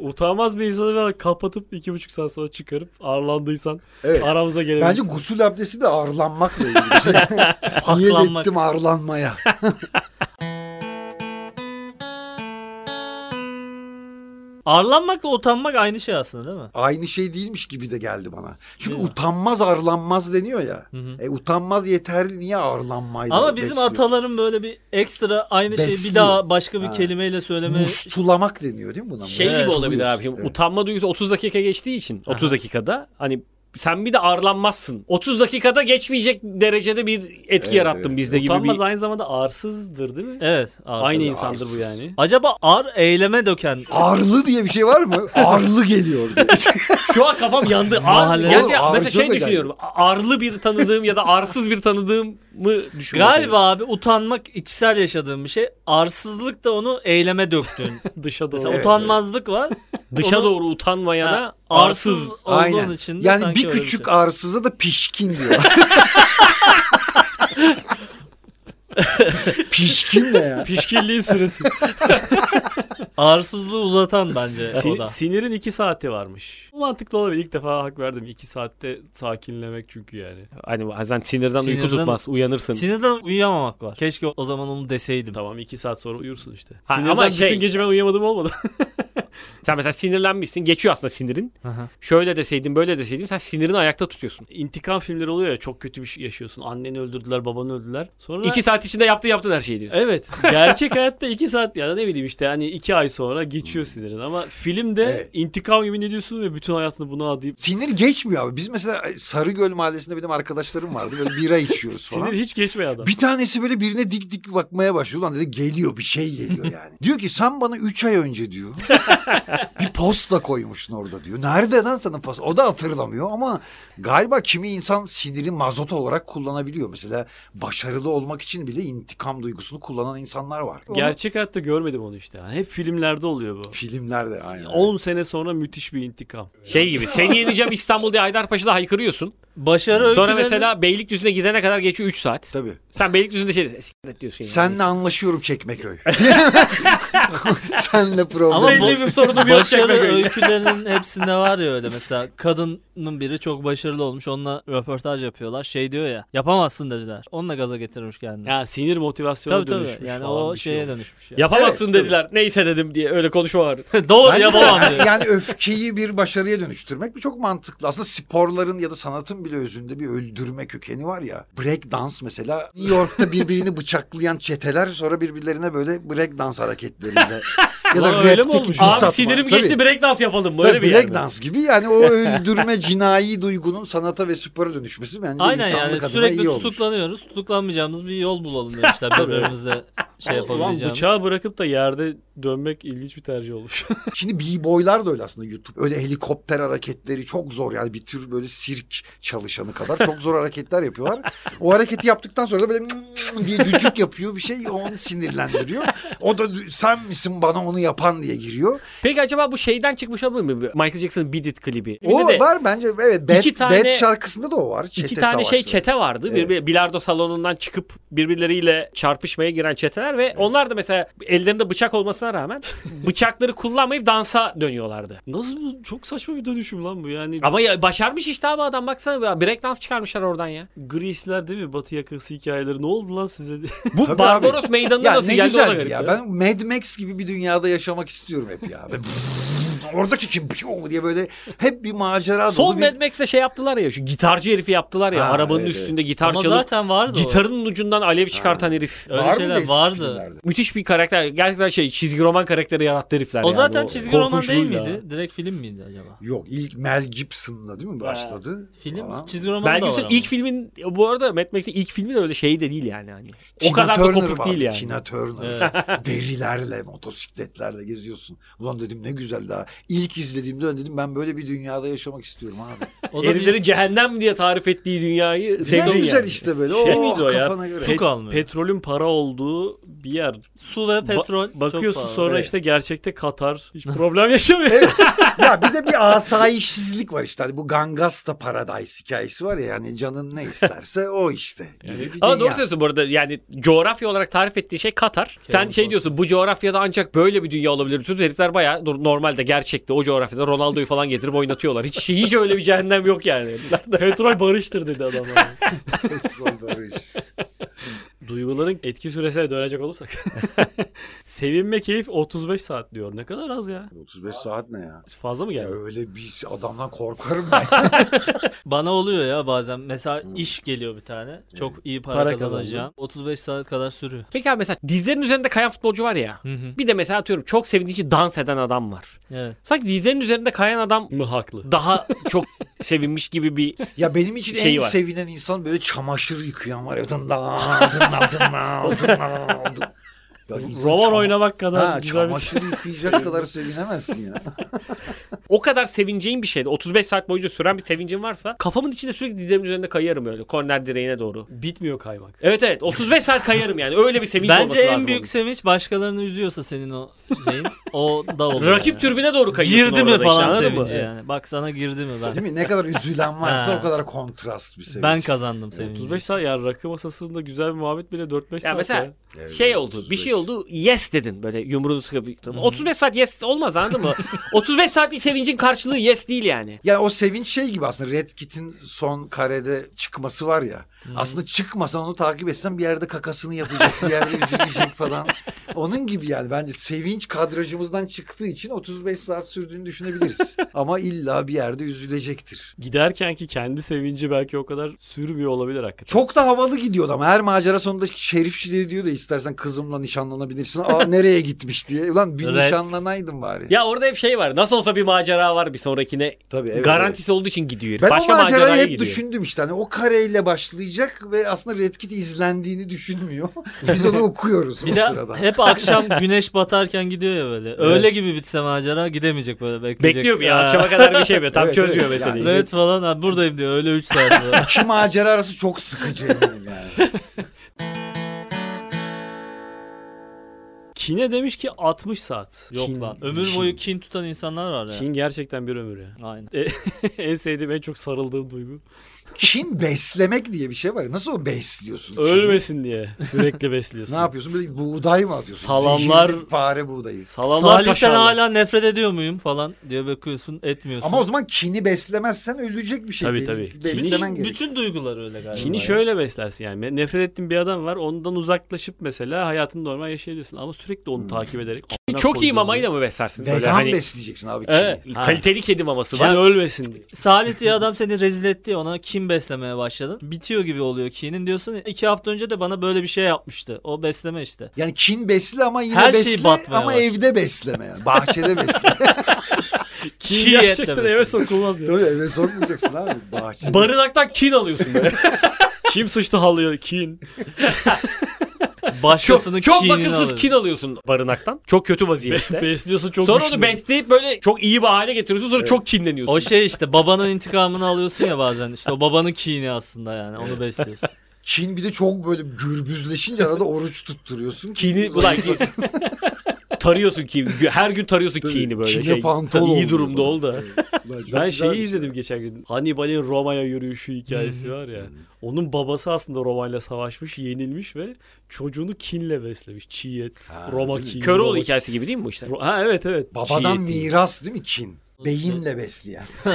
Utanmaz bir insanı kapatıp 2,5 saat sonra çıkarıp ağırlandıysan Evet. aramıza gelebilirsin. Bence gusül abdesti de ağırlanmakla ilgili bir şey. Niyet Paklanmak. ettim Ağırlanmakla utanmak aynı şey aslında değil mi? Aynı şey değilmiş gibi de geldi bana. Çünkü utanmaz ağırlanmaz deniyor ya. hı. E, utanmaz yeterli niye ağırlanmayla Ama bizim besliyor? ataların böyle bir ekstra aynı şeyi bir daha başka bir Ha. kelimeyle söyleme Muştulamak deniyor değil mi buna? Şey Evet. gibi olabilir abi. Evet. Utanma duygusu 30 dakika geçtiği için 30 dakikada hani sen bir de ağırlanmazsın. 30 dakikada geçmeyecek derecede bir etki Evet, yarattın evet. bizde gibi Utanmaz bir. aynı zamanda arsızdır değil mi? Evet. ağır. Aynı insandır bu arsız. yani. Acaba ar eyleme döken Ağırlı diye bir şey var mı? Ağırlı geliyor diye. Şu an kafam yandı. Ar, gerçi Oğlum, mesela şey düşünüyorum. Arlı bir tanıdığım ya da arsız bir tanıdığımı düşünüyorum. Galiba abi utanmak içsel yaşadığın bir şey. Arsızlık da onu eyleme döktüğün. Dışa doğru. Mesela Evet, utanmazlık var. Dışa Onu- doğru utanmaya Ha, da arsız olduğun Aynen. için de Yani sanki bir öyle küçük şey. arsıza da pişkin diyor. pişkin ne ya? Pişkinliğin süresi. Arsızlığı uzatan bence o da. sinirin 2 saati varmış. Bu mantıklı olabilir. İlk defa hak verdim. 2 saatte sakinlemek çünkü yani. Hani bazen sinirden, uyku Sinirden- tutmaz. Uyanırsın. Sinirden uyuyamamak var. Keşke o zaman onu deseydim. Tamam 2 saat sonra uyursun işte. Ha, Sinirden ama bütün şey- gece ben uyuyamadım olmadı. Sen mesela sinirlenmişsin. Geçiyor aslında sinirin. Hı. Şöyle deseydin böyle deseydin sen sinirini ayakta tutuyorsun. İntikam filmleri oluyor ya çok kötü bir şey yaşıyorsun. Anneni öldürdüler, babanı öldürdüler. Sonra İki saat içinde yaptın yaptın her şeyi diyorsun. Evet. Gerçek hayatta 2 saat ya da ne bileyim işte hani 2 ay sonra geçiyor sinirin ama filmde Evet. intikam yemin ediyorsun ve bütün hayatını buna adayıp Sinir geçmiyor abi. Biz mesela Sarıgöl Mahallesi'nde benim arkadaşlarım vardı. Böyle bira içiyoruz falan. sinir hiç geçmiyor adam. Bir tanesi böyle birine dik dik bakmaya başlıyor. Lan dedi geliyor bir şey geliyor yani. diyor ki sen bana 3 ay önce diyor. bir posta koymuşsun orada diyor. Nerede lan sana posta? O da hatırlamıyor ama galiba kimi insan siniri mazot olarak kullanabiliyor. Mesela başarılı olmak için bile intikam duygusunu kullanan insanlar var. Onu Gerçek hayatta görmedim onu işte. Hep filmlerde oluyor bu. filmlerde aynen. 10 sene sonra müthiş bir intikam. Şey gibi seni yeneceğim İstanbul diye Haydarpaşa'da haykırıyorsun. Başarı Sonra öykülerini- mesela Beylikdüzü'ne gidene kadar geçiyor 3 saat. Tabii. Sen Beylikdüzü'nde şey "Siktir diyorsun. yani. Senle anlaşıyorum Çekmeköy. Senle problem. Ama bu- Belli bir sorunum yok Başarı Çekmeköy'de. öykülerinin hepsinde var ya öyle mesela kadının biri çok başarılı olmuş onunla röportaj yapıyorlar şey diyor ya yapamazsın dediler onunla gaza getirmiş kendini. Ya sinir motivasyona tabii dönüşmüş tabii yani falan o bir şey şeye olmuş. dönüşmüş ya. Yapamazsın Evet, dediler. Neyse dedim diye öyle konuşma var. Doğru Bence de yapamam yani, diyor. yani öfkeyi bir başarıya dönüştürmek çok mantıklı. Aslında sporların ya da sanatın bile özünde bir öldürme kökeni var ya. Break dans mesela New York'ta birbirini bıçaklayan çeteler sonra birbirlerine böyle break dans hareketleriyle ya da Ulan öyle mi olmuş? Abi atma. sinirim Tabii. geçti breakdance yapalım mı? Tabii bir break dans gibi yani o öldürme cinayi duygunun sanata ve spora dönüşmesi bence Aynen insanlık yani adına sürekli iyi olmuş. tutuklanıyoruz tutuklanmayacağımız bir yol bulalım demişler birbirimizle şey Ulan yapabileceğimiz. bıçağı bırakıp da yerde dönmek ilginç bir tercih olmuş. Şimdi b-boylar da öyle aslında YouTube. Öyle helikopter hareketleri çok zor yani bir tür böyle sirk çalışanı kadar çok zor hareketler yapıyorlar. O hareketi yaptıktan sonra da böyle diye cücük yapıyor bir şey onu sinirlendiriyor. O da sen misin bana onu yapan diye giriyor. Peki acaba bu şeyden çıkmış olabilir mi? Michael Jackson'ın Beat It klibi. O de var bence evet Bad, İki tane- Bad şarkısında da o var. Çete İki tane şey savaşları. çete vardı. Bir, Evet. bir bilardo salonundan çıkıp birbirleriyle çarpışmaya giren çeteler ve onlar da mesela ellerinde bıçak olmasına rağmen bıçakları kullanmayıp dansa dönüyorlardı. Nasıl bu? Çok saçma bir dönüşüm lan bu yani. Ama ya başarmış işte abi adam baksana break dans çıkarmışlar oradan ya. Grease'ler değil mi? Batı yakası hikayeleri. Ne oldu lan size? Bu Tabii Barbaros meydanına Ya nasıl ne geldi garip ya. Ben Mad Max gibi bir dünyada yaşamak istiyorum hep ya. Oradaki kim Piyo diye böyle hep bir macera dolu Son bir... Mad Max'te şey yaptılar ya şu gitarcı herifi yaptılar ya Ha, arabanın evet, üstünde gitar Ama çalıp zaten vardı o. gitarın ucundan alev çıkartan herif. Öyle Var şeyler da vardı. filmlerde? Müthiş bir karakter. Gerçekten şey çizgi roman karakteri yarattı herifler. O yani. zaten çizgi roman değil korkunçluğuyla. miydi? Direkt film miydi acaba? Yok ilk Mel Gibson'la değil mi başladı? Film Falan. çizgi roman Mel da var Gibson ilk filmin bu arada Mad Max'in ilk filmi de öyle şey de değil yani. Hani. O Tina kadar da Turner kopuk vardı, değil yani. Tina Turner. Derilerle, motosikletlerle geziyorsun. Ulan dedim ne güzel daha. İlk izlediğimde öyle dedim ben böyle bir dünyada yaşamak istiyorum abi. O da Heriflerin biz cehennem diye tarif ettiği dünyayı Güzel sevdin güzel yani. işte böyle. Şey oh, miydi o ya? kafana göre. Su kalmıyor. Petrolün para olduğu bir yer. su ve Ba- petrol çok bakıyorsun pahalı. sonra Evet. işte gerçekte Katar hiç problem yaşamıyor. ya bir de bir asayişsizlik var işte. Hani bu Gangasta Paradise hikayesi var ya yani canın ne isterse o işte. Bir Ama doğru söylüyorsun bu arada yani coğrafya olarak tarif ettiği şey Katar. Sen şey diyorsun bu coğrafyada ancak böyle bir dünya olabilir. Diyorsun herifler dur- normalde gerçekte o coğrafyada Ronaldo'yu falan getirip oynatıyorlar. Hiç hiç öyle bir cehennem yok yani. Petrol barıştır dedi adam. Petrol barış. Duyguların etki süresine dönecek olursak. Sevinme keyif 35 saat diyor. Ne kadar az ya. 35 saat ne ya? Fazla mı Ya geldi? öyle bir adamdan korkarım ben. Bana oluyor ya bazen. Mesela iş geliyor bir tane. Çok iyi para, Para kazanacağım. 35 saat kadar sürüyor. Peki abi mesela dizlerin üzerinde kayan futbolcu var ya. Hı hı. Bir de mesela atıyorum çok sevindiği için dans eden adam var. Evet. Sanki dizlerin üzerinde kayan adam Mı haklı? daha çok sevinmiş gibi bir Ya benim için Şeyi en var. sevinen insan böyle çamaşır yıkayan var ya. Ya insan Roman çama- oynamak kadar Ha, güzel bir çamaşır yıkayacak kadar sevinemezsin ya. O kadar sevineceğin bir şeydi. 35 saat boyunca süren bir sevincin varsa kafamın içinde sürekli dizlerimin üzerinde kayarım öyle korner direğine doğru. Bitmiyor kaymak. Evet evet 35 saat kayarım yani öyle bir sevinç Bence olması en lazım büyük onun. sevinç başkalarını üzüyorsa senin o şeyin o da olur. Rakip yani. türbüne doğru kayıyorsun Girdi mi işte, falan mı? sevinci yani. Bak sana girdi mi ben. Değil mi? Ne kadar üzülen varsa o kadar kontrast bir sevinç. Ben kazandım sevinci. 35 saat ya rakı masasında güzel bir muhabbet bile 4-5 Ya saat. mesela ya. şey oldu bir 35. şey oldu yes dedin böyle yumruğunu sıkıp 35 saat yes olmaz anladın mı? 35 saatlik sevincin karşılığı yes değil yani. Yani o sevinç şey gibi aslında Red Kit'in son karede çıkması var ya. Aslında çıkmasan onu takip etsen bir yerde kakasını yapacak, bir yerde üzülecek falan. Onun gibi yani bence sevinç kadrajımızdan çıktığı için 35 saat sürdüğünü düşünebiliriz. Ama illa bir yerde üzülecektir. Giderken ki kendi sevinci belki o kadar sürmüyor olabilir hakikaten. Çok da havalı gidiyordu ama her macera sonunda şerifçileri diyor da istersen kızımla nişanlanabilirsin. Aa nereye gitmiş diye. Ulan bir Red. nişanlanaydın bari. Ya orada hep şey var nasıl olsa bir macera var bir sonrakine Tabii evet. garantisi olduğu için gidiyor. Ben Başka o macerayı hep gidiyor. düşündüm işte. Hani o kareyle başlayacak ve aslında Red Kit izlendiğini düşünmüyor. Biz onu okuyoruz Bir o de sırada. hep akşam güneş batarken gidiyor ya böyle. Öyle gibi bitse macera gidemeyecek böyle bekleyecek. Bekliyor bir ya. Akşama kadar bir şey yapıyor. Tam Evet, çözmüyor evet. meseleyi. Yani- Red falan ha, buradayım diyor öyle 3 saat falan. İki macera arası çok sıkıcı eminim yani. Kine demiş ki 60 saat. Yok Kin- lan. Ömür boyu kin tutan insanlar var ya. Kin gerçekten bir ömür ya. Aynen. en sevdiğim en çok sarıldığım duygu. Kin beslemek diye bir şey var ya. Nasıl o besliyorsun? kini? Ölmesin diye sürekli besliyorsun. Ne yapıyorsun? Böyle buğday mı atıyorsun? Salamlar- Zehirli fare buğdayı. Salamlar Salih'ten kaşarlar. hala nefret ediyor muyum falan diye bakıyorsun etmiyorsun. Ama o zaman kini beslemezsen ölecek bir şey. Tabii, değil. tabii. Beslemen Kini- gerekiyor. bütün duygular öyle galiba. Kini şöyle beslersin yani. Nefret ettiğin bir adam var. Ondan uzaklaşıp mesela hayatını normal yaşayabilirsin. Ama sürekli onu takip ederek. amına Çok iyi mamayla mı beslersin? Böyle Vegan hani besleyeceksin abi kini. Evet. Ha. kaliteli kedi maması var. ölmesin diye. Salih diye adam seni rezil etti ona kim beslemeye başladın. Bitiyor gibi oluyor kinin diyorsun. iki hafta önce de bana böyle bir şey yapmıştı. O besleme işte. Yani kin besle ama yine Her şeyi besle batmaya ama başladı. evde besleme yani. Bahçede besle. Kin gerçekten eve sokulmaz ya. Tabii eve sokmayacaksın abi. Bahçede. Barınaktan kin alıyorsun böyle. Kim sıçtı halıya? Kin. Başkasının çok çok kinini bakımsız alıyor. kin alıyorsun barınaktan. Çok kötü vaziyette. Besliyorsun çok Sonra güçlü. onu besleyip böyle çok iyi bir hale getiriyorsun. Sonra çok kinleniyorsun. O şey işte babanın intikamını alıyorsun ya bazen. İşte o babanın kini aslında yani onu besliyorsun. Kin bir de çok böyle gürbüzleşince arada oruç tutturuyorsun. Kini ulan tarıyorsun ki her gün tarıyorsun kini böyle. kine Şey, pantol iyi durumda ol da. Ben şeyi şey. izledim geçen gün. Hannibal'in Roma'ya yürüyüşü hikayesi var ya. Onun babası aslında Roma'yla savaşmış, yenilmiş ve çocuğunu kinle beslemiş. Çiğ et, Ha, Roma kini. Köroğlu hikayesi gibi değil mi bu işte? Ha evet evet. Babadan miras değil mi kin? Beyinle besleyen.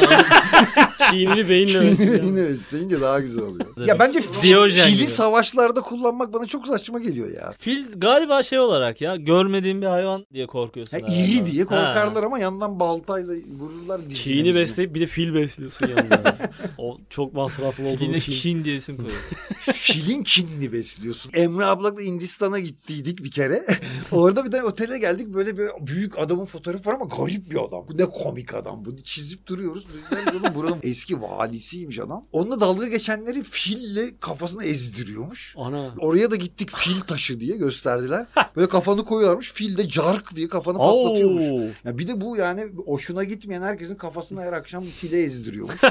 Çiğnini beyinle besleyen. beyinle besleyince daha güzel oluyor. Ya bence Diyojen fili gibi. savaşlarda kullanmak bana çok saçma geliyor ya. Fil galiba şey olarak ya görmediğin bir hayvan diye korkuyorsun. Ya herhalde. iri diye korkarlar Ha. ama yandan baltayla vururlar dizine dizine. besleyip bir de fil besliyorsun yanında. o çok masraflı olduğunu Yine kin. kin diye isim koyuyor. Filin kinini besliyorsun. Emre ablayla Hindistan'a gittiydik bir kere. Orada bir de otele geldik. Böyle bir büyük adamın fotoğrafı var ama garip bir adam. Bu ne komik adam. Bunu çizip duruyoruz. Dediler oğlum buranın eski valisiymiş adam. Onunla dalga geçenleri fille kafasını ezdiriyormuş. Ana. Oraya da gittik fil taşı diye gösterdiler. Böyle kafanı koyuyorlarmış. Fil de cark diye kafanı patlatıyormuş. Ya bir de bu yani hoşuna gitmeyen herkesin kafasına her akşam file ezdiriyormuş.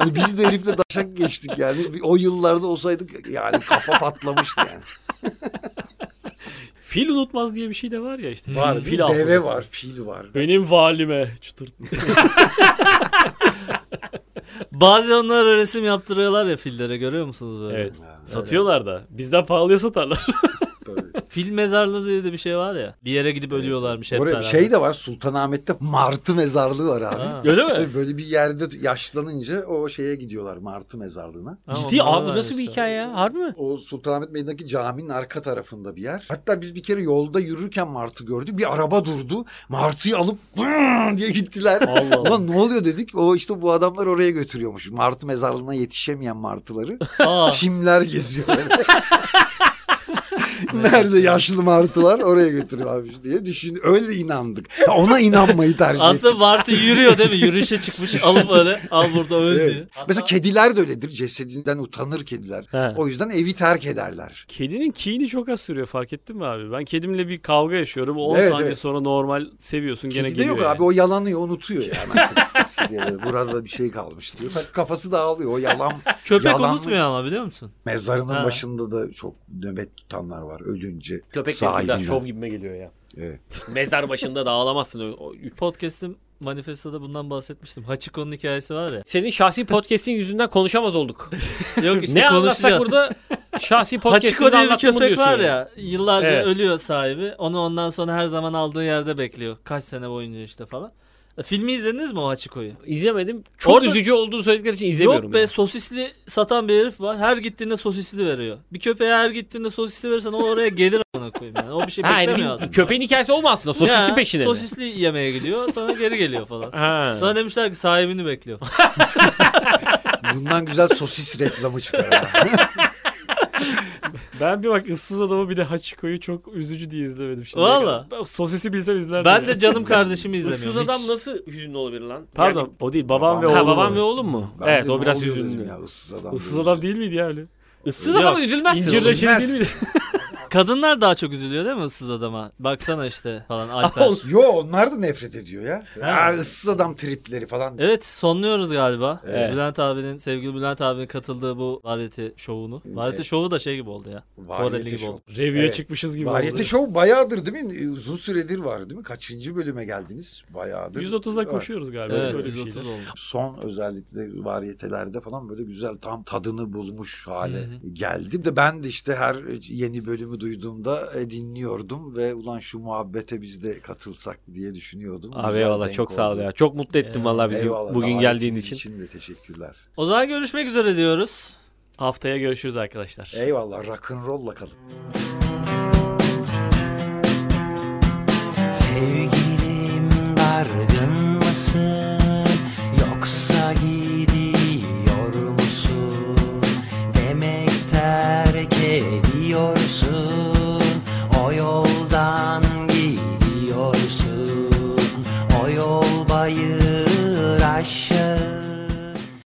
yani biz de herifle daşak geçtik yani. O yıllarda olsaydık yani kafa patlamıştı yani. Fil unutmaz diye bir şey de var ya işte. Var fil, fil deve hafızası. var, fil var. Benim valime çıtırt. Bazı onlara resim yaptırıyorlar ya fillere görüyor musunuz böyle? evet. Satıyorlar da. Bizden pahalıya satarlar. Tabii. Fil mezarlığı diye de bir şey var ya. Bir yere gidip ölüyorlarmış hep Oraya beraber. şey de var Sultanahmet'te martı mezarlığı var abi. Ha. Öyle mi? Tabii böyle bir yerde yaşlanınca o şeye gidiyorlar martı mezarlığına. Ha, Ciddi abi var nasıl bir hikaye ya? Harbi mi? O Sultanahmet Meydanı'ndaki caminin arka tarafında bir yer. Hatta biz bir kere yolda yürürken martı gördük. Bir araba durdu. Martıyı alıp "Vın!" diye gittiler. Allah Allah. Ulan ne oluyor dedik. O işte bu adamlar oraya götürüyormuş. Martı mezarlığına yetişemeyen martıları. Aa, Çimler geziyor böyle. Nerede yaşlı martı var oraya götürüyorlarmış diye düşün. Öyle inandık. Ya ona inanmayı tercih ettik. aslında Martı yürüyor değil mi? Yürüyüşe çıkmış alıp öyle al burada öl Evet. diye. Mesela kediler de öyledir. Cesedinden utanır kediler. He. O yüzden evi terk ederler. Kedinin kini çok az sürüyor fark ettin mi abi? Ben kedimle bir kavga yaşıyorum. 10 Evet, saniye evet. sonra normal seviyorsun gene Kedide geliyor. yok yani. abi o yalanıyor unutuyor yani. Artık diye Burada bir şey kalmış diyor. Kafası dağılıyor. O yalan Köpek Yalanmış. unutmuyor ama biliyor musun? mezarının Ha. başında da çok nöbet tutanlar var ölünce. Köpek sahibinden. biraz şov gibime geliyor ya. Evet. Mezar başında da ağlamazsın. Podcast'im manifestoda bundan bahsetmiştim. Hachiko'nun hikayesi var ya. Senin şahsi podcast'in yüzünden konuşamaz olduk. Yok işte ne anlatsak konuşacağız. burada şahsi podcast'ini Hachiko diye bir köpek var yani. ya. Yıllarca Evet. ölüyor sahibi. Onu ondan sonra her zaman aldığı yerde bekliyor. Kaç sene boyunca işte falan. Filmi izlediniz mi o Hachiko'yu? İzlemedim. Çok Orada- üzücü olduğunu söyledikleri için izlemiyorum. Yok be yani. sosisli satan bir herif var. Her gittiğinde sosisli veriyor. Bir köpeğe her gittiğinde sosisli verirsen o oraya gelir amına koyayım yani. O bir şey Ha, yani beklemiyor bir aslında. köpeğin hikayesi olma aslında. Sosisli Ya, peşine mi? Sosisli yemeye gidiyor sonra geri geliyor falan. Ha. Sonra demişler ki sahibini bekliyor. Bundan güzel sosis reklamı çıkar. ha. Ben bir bak ıssız adamı bir de Hachiko'yu çok üzücü diye izlemedim. şimdiye Valla. sosisi bilsem izlerdim. ben de canım kardeşimi izlemiyorum. Issız adam nasıl hüzünlü olabilir lan? Pardon Yani- o değil babam ve ha, oğlum. babam o. ve oğlum mu? Ben evet o biraz hüzünlü. Ya, ıssız adam. Diyoruz. adam değil miydi ya öyle? Issız Yok. adama üzülmezsin. İncir oğlum. reçeli Üzülmez. değil miydi? Kadınlar daha çok üzülüyor değil mi ıssız adama? Baksana işte falan Alper. Yo onlar da nefret ediyor ya. Ya ıssız adam tripleri falan. Evet sonluyoruz galiba. Evet. Bülent abinin, sevgili Bülent abinin katıldığı bu Variety şovunu. Variety şovu da şey gibi oldu ya. Koreli Variyete gibi oldu. Review'e Evet. çıkmışız gibi Variyete oldu. Show bayağıdır değil mi? Uzun süredir var değil mi? Kaçıncı bölüme geldiniz? Bayağıdır. 130'a var. koşuyoruz galiba. Evet, böyle bir 130 şeyler. oldu. Son özellikle variyetelerde falan böyle güzel tam tadını bulmuş hale geldi. Bir De ben de işte her yeni bölümü duyduğumda e, dinliyordum ve ulan şu muhabbete biz de katılsak diye düşünüyordum. Abi Güzel eyvallah çok sağ ol oldu. ya. Çok mutlu ettin vallahi bizi Eyvallah, bugün geldiğin için. için de teşekkürler. O zaman görüşmek üzere diyoruz. Haftaya görüşürüz arkadaşlar. Eyvallah rock'n'roll'la kalın. Sevgilim dargın